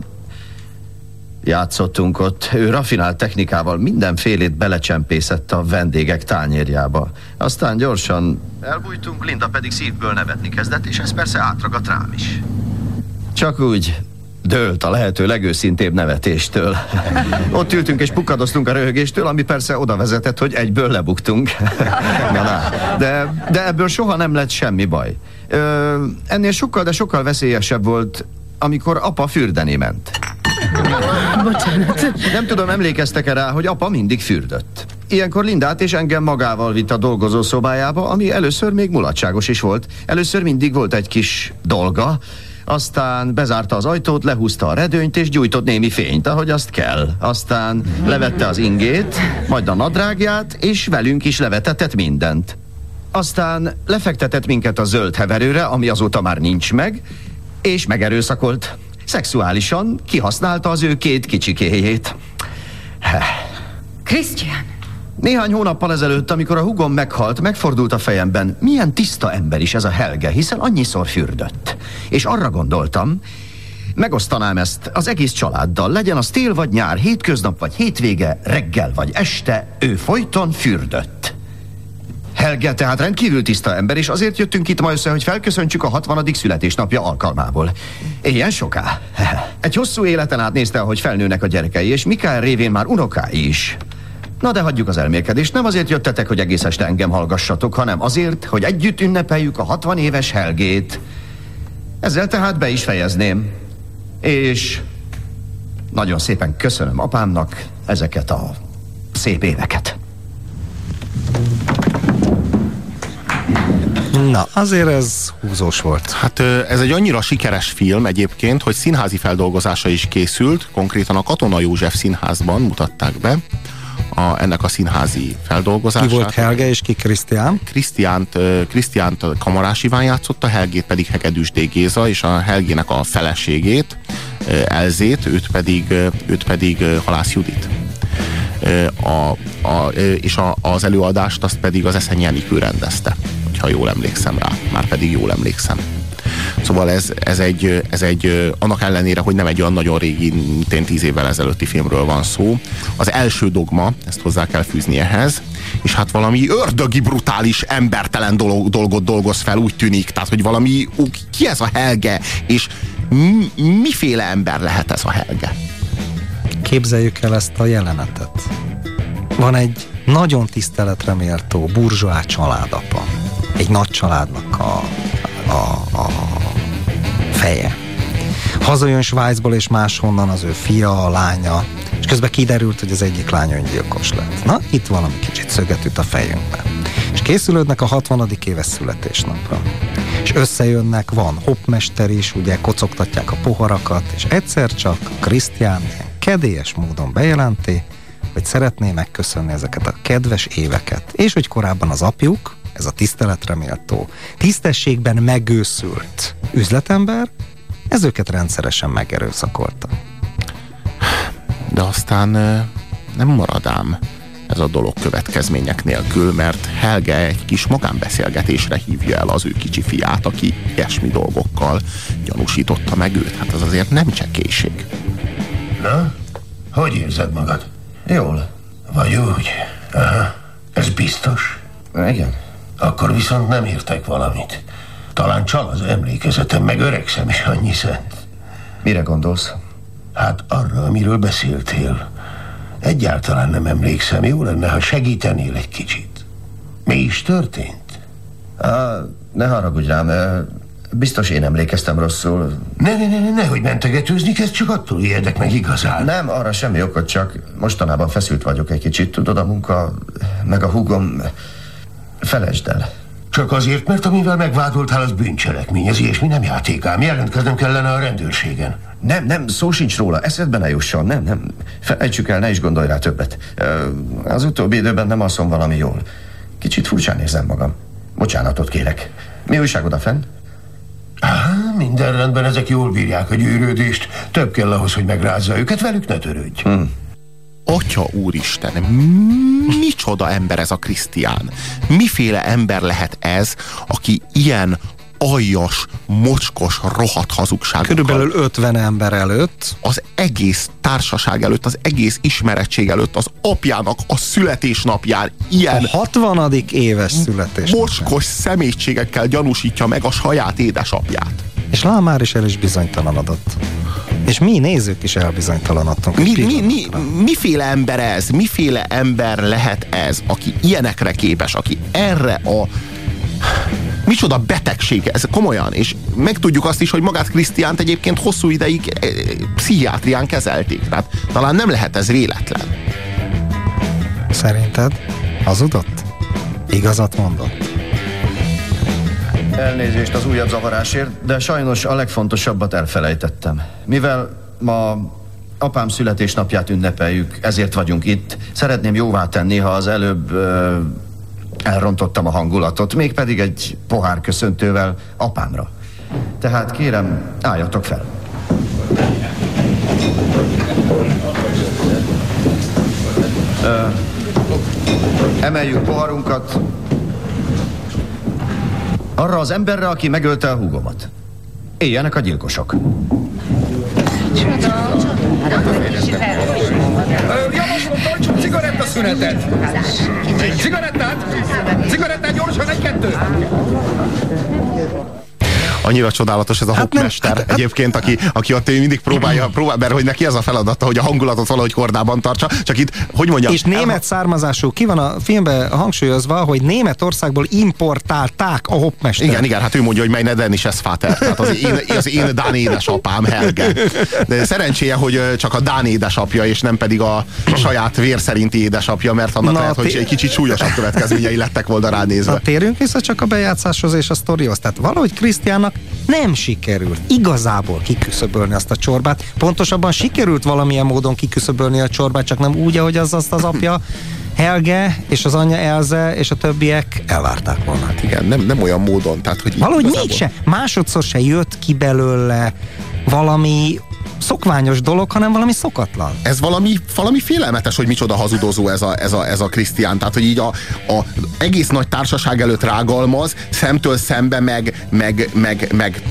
játszottunk ott. Ő rafinált technikával mindenfélét belecsempészett a vendégek tányérjába. Aztán gyorsan elbújtunk, Linda pedig szívből nevetni kezdett, és ez persze átragadt rám is. Csak úgy dőlt a lehető legőszintébb nevetéstől. Ott ültünk és pukkadoztunk a röhögéstől, ami persze oda vezetett, hogy egyből lebuktunk. na, na. De, de ebből soha nem lett semmi baj. Ö, ennél sokkal, de sokkal veszélyesebb volt, amikor apa fürdeni ment. Bocsánat. Nem tudom, emlékeztek-e rá, hogy apa mindig fürdött. Ilyenkor Lindát és engem magával vitt a dolgozó szobájába, ami először még mulatságos is volt. Először mindig volt egy kis dolga, aztán bezárta az ajtót, lehúzta a redőnyt, és gyújtott némi fényt, ahogy azt kell. Aztán levette az ingét, majd a nadrágját, és velünk is levetetett mindent. Aztán lefektetett minket a zöld heverőre, ami azóta már nincs meg, és megerőszakolt. Szexuálisan kihasználta az ő két kicsikéjét. Krisztián! Néhány hónappal ezelőtt, amikor a hugom meghalt, megfordult a fejemben, milyen tiszta ember is ez a Helge, hiszen annyiszor fürdött. És arra gondoltam, megosztanám ezt az egész családdal, legyen az tél vagy nyár, hétköznap vagy hétvége, reggel vagy este, ő folyton fürdött. Helge tehát rendkívül tiszta ember, és azért jöttünk itt ma össze, hogy felköszöntsük a 60. születésnapja alkalmából. Ilyen soká. Egy hosszú életen át nézte, ahogy felnőnek a gyerekei, és Mikael révén már unokái is. Na de hagyjuk az elmélkedést. Nem azért jöttetek, hogy egész este engem hallgassatok, hanem azért, hogy együtt ünnepeljük a 60 éves Helgét. Ezzel tehát be is fejezném. És nagyon szépen köszönöm apámnak ezeket a szép éveket. Na, azért ez húzós volt. Hát ez egy annyira sikeres film egyébként, hogy színházi feldolgozása is készült, konkrétan a Katona József színházban mutatták be a, ennek a színházi feldolgozását. Ki volt Helge és ki Krisztián? Krisztiánt, Krisztiánt Kamarás Iván játszotta, Helgét pedig Hegedűs D. Géza, és a Helgének a feleségét, Elzét, őt pedig, őt pedig Halász Judit. A, a, és a, az előadást azt pedig az Eszenyi Enikő rendezte, ha jól emlékszem rá. Már pedig jól emlékszem. Szóval ez, ez, egy, ez egy, annak ellenére, hogy nem egy olyan nagyon régi, mint tíz évvel ezelőtti filmről van szó. Az első dogma, ezt hozzá kell fűzni ehhez, és hát valami ördögi brutális, embertelen dolog, dolgot dolgoz fel, úgy tűnik. Tehát, hogy valami, ó, ki ez a Helge, és mi, miféle ember lehet ez a Helge? Képzeljük el ezt a jelenetet. Van egy nagyon tiszteletre méltó burzsóá családapa. Egy nagy családnak a, a, a feje. Hazajön Svájcból és máshonnan az ő fia, a lánya, és közben kiderült, hogy az egyik lány öngyilkos lett. Na, itt valami kicsit szöget üt a fejünkben. És készülődnek a 60. éves születésnapra. És összejönnek, van hopmester is, ugye kocogtatják a poharakat, és egyszer csak Krisztián kedélyes módon bejelenti, hogy szeretné megköszönni ezeket a kedves éveket, és hogy korábban az apjuk, ez a tiszteletre méltó, tisztességben megőszült üzletember, ez őket rendszeresen megerőszakolta. De aztán nem maradám ez a dolog következmények nélkül, mert Helge egy kis magánbeszélgetésre hívja el az ő kicsi fiát, aki ilyesmi dolgokkal gyanúsította meg őt. Hát az azért nem csekélység. Na, hogy érzed magad? Jól. Vagy úgy? Aha. Ez biztos? Igen. Akkor viszont nem értek valamit. Talán csal az emlékezetem, meg öregszem is annyi szent. Mire gondolsz? Hát arra, amiről beszéltél. Egyáltalán nem emlékszem. Jó lenne, ha segítenél egy kicsit. Mi is történt? Á, ne haragudj rám, biztos én emlékeztem rosszul. Ne, ne, ne, ne, nehogy mentegetőzni kezd, csak attól ijedek meg igazán. Nem, arra semmi okot, csak mostanában feszült vagyok egy kicsit, tudod, a munka, meg a húgom, felejtsd el. Csak azért, mert amivel megvádoltál, az bűncselekmény. Ez ilyesmi nem játékám. Jelentkeznem kellene a rendőrségen. Nem, nem, szó sincs róla, eszedbe ne jusson, nem, nem. Felejtsük el, ne is gondolj rá többet. Az utóbbi időben nem alszom valami jól. Kicsit furcsán érzem magam. Bocsánatot kérek. Mi újságod a fenn? Á, minden rendben, ezek jól bírják a gyűrődést. Több kell ahhoz, hogy megrázza őket, velük ne törődj. Hm. Atya úristen, micsoda ember ez a Krisztián? Miféle ember lehet ez, aki ilyen aljas, mocskos, rohadt hazugságokkal. Körülbelül 50 ember előtt. Az egész társaság előtt, az egész ismerettség előtt, az apjának a születésnapján ilyen... A 60. éves születés. Mocskos szemétségekkel gyanúsítja meg a saját édesapját. És Lám már is el is bizonytalanodott. És mi nézők is elbizonytalanodtunk. Mi, mi, mi, miféle ember ez? Miféle ember lehet ez, aki ilyenekre képes, aki erre a micsoda betegség ez, komolyan, és megtudjuk azt is, hogy magát Krisztiánt egyébként hosszú ideig eh, pszichiátrián kezelték, tehát talán nem lehet ez véletlen. Szerinted hazudott? Igazat mondott? Elnézést az újabb zavarásért, de sajnos a legfontosabbat elfelejtettem. Mivel ma apám születésnapját ünnepeljük, ezért vagyunk itt. Szeretném jóvá tenni, ha az előbb ö, elrontottam a hangulatot, mégpedig egy pohár köszöntővel apámra. Tehát kérem, álljatok fel. Ö, emeljük poharunkat arra az emberre, aki megölte a húgomat. Éljenek a gyilkosok. Javaslom, tartsunk cigarettaszünetet! Cigarettát! Cigarettát gyorsan, egy-kettő! Annyira csodálatos ez a hát hopmester nem, egyébként, aki, aki ott mindig próbálja, próbál, mert hogy neki ez a feladata, hogy a hangulatot valahogy kordában tartsa, csak itt, hogy mondjam... És német származású, ki van a filmben hangsúlyozva, hogy Németországból importálták a hopmester. Igen, igen, hát ő mondja, hogy meine Dennis es Vater, tehát az én, az én Dán édesapám Helge. De szerencséje, hogy csak a Dán édesapja, és nem pedig a saját vér szerinti édesapja, mert annak Na, lehet, hogy egy kicsit súlyosabb következményei lettek volna ránézve. Na, térjünk vissza csak a bejátszáshoz és a sztorihoz. Tehát valahogy Krisztiánnak nem sikerült igazából kiküszöbölni azt a csorbát. Pontosabban sikerült valamilyen módon kiküszöbölni a csorbát, csak nem úgy, ahogy az azt az apja Helge és az anyja Elze és a többiek elvárták volna. Hát igen, nem, nem olyan módon. Tehát, hogy Valahogy igazából... mégse, másodszor se jött ki belőle valami szokványos dolog, hanem valami szokatlan. Ez valami, valami félelmetes, hogy micsoda hazudozó ez a, ez a, ez a Krisztián. Tehát, hogy így a, a egész nagy társaság előtt rágalmaz, szemtől szembe meg, meg, meg, meg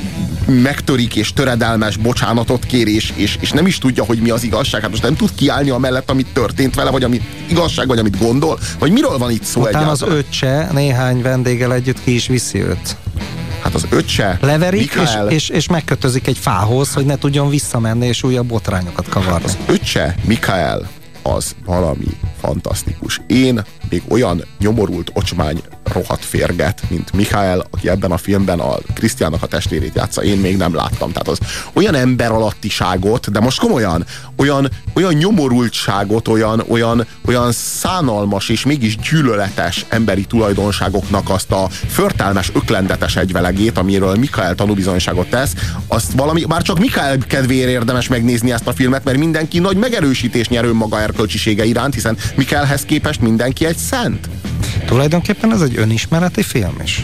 megtörik és töredelmes bocsánatot kér, és, és, és nem is tudja, hogy mi az igazság. Hát most nem tud kiállni amellett, amit történt vele, vagy amit igazság, vagy amit gondol, vagy miről van itt szó Utána az öccse néhány vendéggel együtt ki is viszi őt. Hát az öccse, Leverik, és, és, és megkötözik egy fához, hogy ne tudjon visszamenni, és újabb botrányokat kavarni. Az öccse, Mikael, az valami fantasztikus. Én még olyan nyomorult ocsmány rohadt férget, mint Mikael, aki ebben a filmben a Krisztiának a testvérét játsza, én még nem láttam. Tehát az olyan ember alattiságot, de most komolyan, olyan, olyan nyomorultságot, olyan, olyan, olyan szánalmas és mégis gyűlöletes emberi tulajdonságoknak azt a förtelmes, öklendetes egyvelegét, amiről Mikael tanúbizonyságot tesz, azt valami, már csak Mikael kedvéért érdemes megnézni ezt a filmet, mert mindenki nagy megerősítés nyer önmaga erkölcsisége iránt, hiszen Mikaelhez képest mindenki egy szent. Tulajdonképpen ez egy önismereti film is.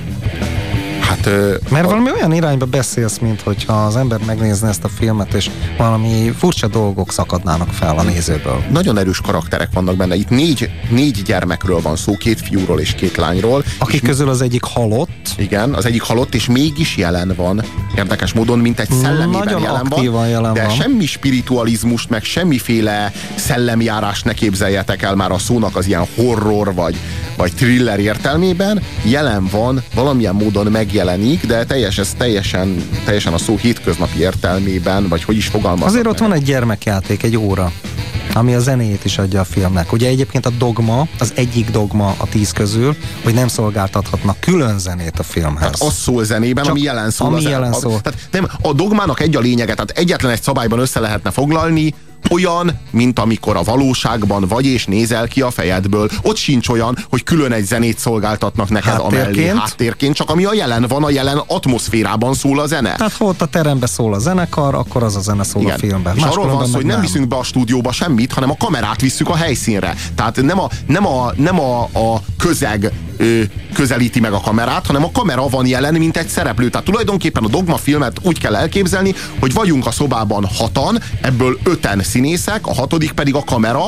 Hát, Mert valami olyan irányba beszélsz, mint hogyha az ember megnézne ezt a filmet, és valami furcsa dolgok szakadnának fel a nézőből. Nagyon erős karakterek vannak benne. Itt négy, négy gyermekről van szó, két fiúról és két lányról. Akik közül az egyik halott. Igen, az egyik halott, és mégis jelen van. Érdekes módon, mint egy szellemében Nagyon jelen van. jelen de van. semmi spiritualizmust, meg semmiféle szellemjárást ne képzeljetek el már a szónak az ilyen horror vagy, vagy thriller értelmében. Jelen van, valamilyen módon megjelenik, de teljes, ez teljesen, teljesen a szó hétköznapi értelmében, vagy hogy is fogalmazok Azért ott meg. van egy gyermekjáték, egy óra, ami a zenéjét is adja a filmnek. Ugye egyébként a dogma, az egyik dogma a tíz közül, hogy nem szolgáltathatnak külön zenét a filmhez. Tehát az szól zenében, Csak ami jelen szól. ami az jelen a, szól. Tehát nem, a dogmának egy a lényege, tehát egyetlen egy szabályban össze lehetne foglalni, olyan, mint amikor a valóságban vagy és nézel ki a fejedből. Ott sincs olyan, hogy külön egy zenét szolgáltatnak neked amellé Háttérként? háttérként, csak ami a jelen van, a jelen atmoszférában szól a zene. Tehát ha ott a terembe szól a zenekar, akkor az a zene szól a filmben. És arról van szó, hogy nem viszünk be a stúdióba semmit, hanem a kamerát visszük a helyszínre. Tehát nem a, nem a, nem a, a közeg ö, közelíti meg a kamerát, hanem a kamera van jelen, mint egy szereplő. Tehát tulajdonképpen a Dogma filmet úgy kell elképzelni, hogy vagyunk a szobában hatan, ebből öten színészek, a hatodik pedig a kamera,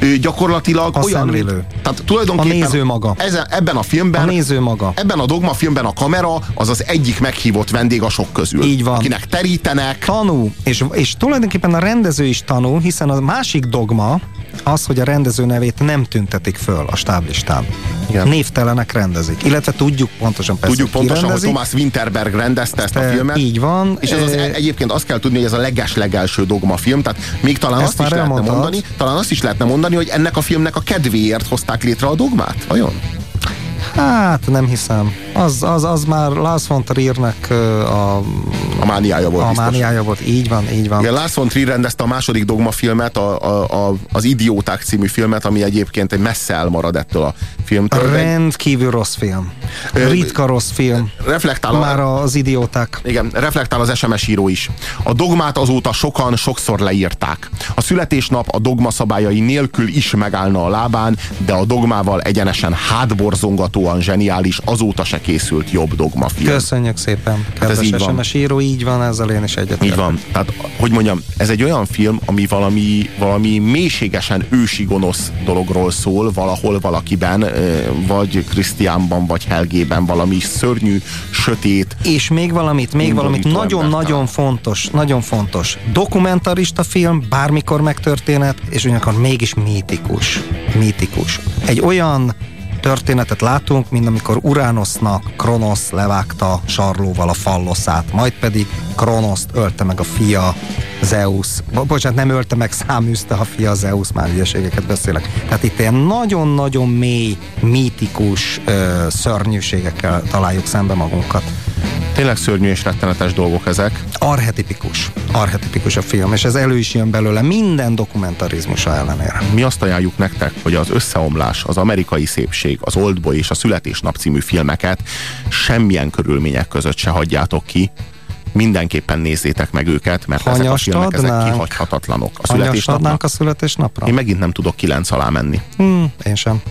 ö, gyakorlatilag A olyan, szemlélő. Tehát tulajdonképpen A néző maga. Ezen, ebben a filmben A néző maga. Ebben a Dogma filmben a kamera az az egyik meghívott vendég a sok közül. Így van. Akinek terítenek. Tanul, és, és tulajdonképpen a rendező is tanul, hiszen a másik dogma az, hogy a rendező nevét nem tüntetik föl a stáblistán. Igen. Névtelenek rendezik. Illetve tudjuk pontosan persze, Tudjuk hogy ki pontosan, hogy rendezi. Thomas Winterberg rendezte ezt a filmet. így van. És ez az, Ö, egyébként azt kell tudni, hogy ez a leges-legelső dogma film, tehát még talán Ezt azt is lehetne elmondtad. mondani, talán azt is lehetne mondani, hogy ennek a filmnek a kedvéért hozták létre a dogmát, vajon? Hát nem hiszem. Az, az, az már Lars von Triernek ö, a, A mániája volt a biztos. mániája volt. Így van, így van. Igen, Lars von Trier rendezte a második dogma filmet, a, a, a, az Idióták című filmet, ami egyébként egy messze elmarad ettől a filmtől. Rendkívül rossz film. Ritka rossz film. Reflektál a- Már az idióták. Igen, reflektál az SMS író is. A dogmát azóta sokan sokszor leírták. A születésnap a dogma szabályai nélkül is megállna a lábán, de a dogmával egyenesen hátborzongatóan zseniális, azóta se készült jobb dogma film. Köszönjük szépen, Hát ez kedves így van. SMS író, így van, ezzel én is egyetértek. Így van. Tehát, hogy mondjam, ez egy olyan film, ami valami, valami mélységesen ősi gonosz dologról szól, valahol valakiben, vagy Krisztiánban, vagy Helgében, valami szörnyű, sötét. És még valamit, még valamit nagyon-nagyon fontos, nagyon fontos. Dokumentarista film, bármikor megtörténhet, és ugyanakkor mégis mítikus. Mítikus. Egy olyan történetet látunk, mint amikor Uránosznak Kronosz levágta sarlóval a falloszát, majd pedig Kronoszt ölte meg a fia Zeus. Bo- bocsánat, nem ölte meg, száműzte a fia Zeus, már hülyeségeket beszélek. Tehát itt ilyen nagyon-nagyon mély, mítikus ö, szörnyűségekkel találjuk szembe magunkat. Tényleg szörnyű és rettenetes dolgok ezek. Arhetipikus. Arhetipikus a film, és ez elő is jön belőle minden dokumentarizmusa ellenére. Mi azt ajánljuk nektek, hogy az Összeomlás, az Amerikai Szépség, az Oldboy és a Születésnap című filmeket semmilyen körülmények között se hagyjátok ki. Mindenképpen nézzétek meg őket, mert ezek a Hanyast filmek ezek adnánk? kihagyhatatlanok. A Hanyast születésnapnak a születésnapra? én megint nem tudok kilenc alá menni. Hmm, én sem.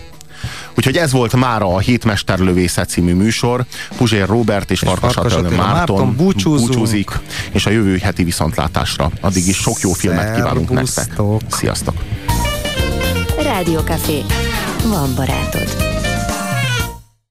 Úgyhogy ez volt mára a Hétmesterlövészet című műsor. Puzsér Robert és, Farkas Farkas Attila Márton, Márton búcsúzunk. búcsúzik, és a jövő heti viszontlátásra. Addig is sok jó filmet kívánunk nektek. Sziasztok! Rádiókafé. Van barátod.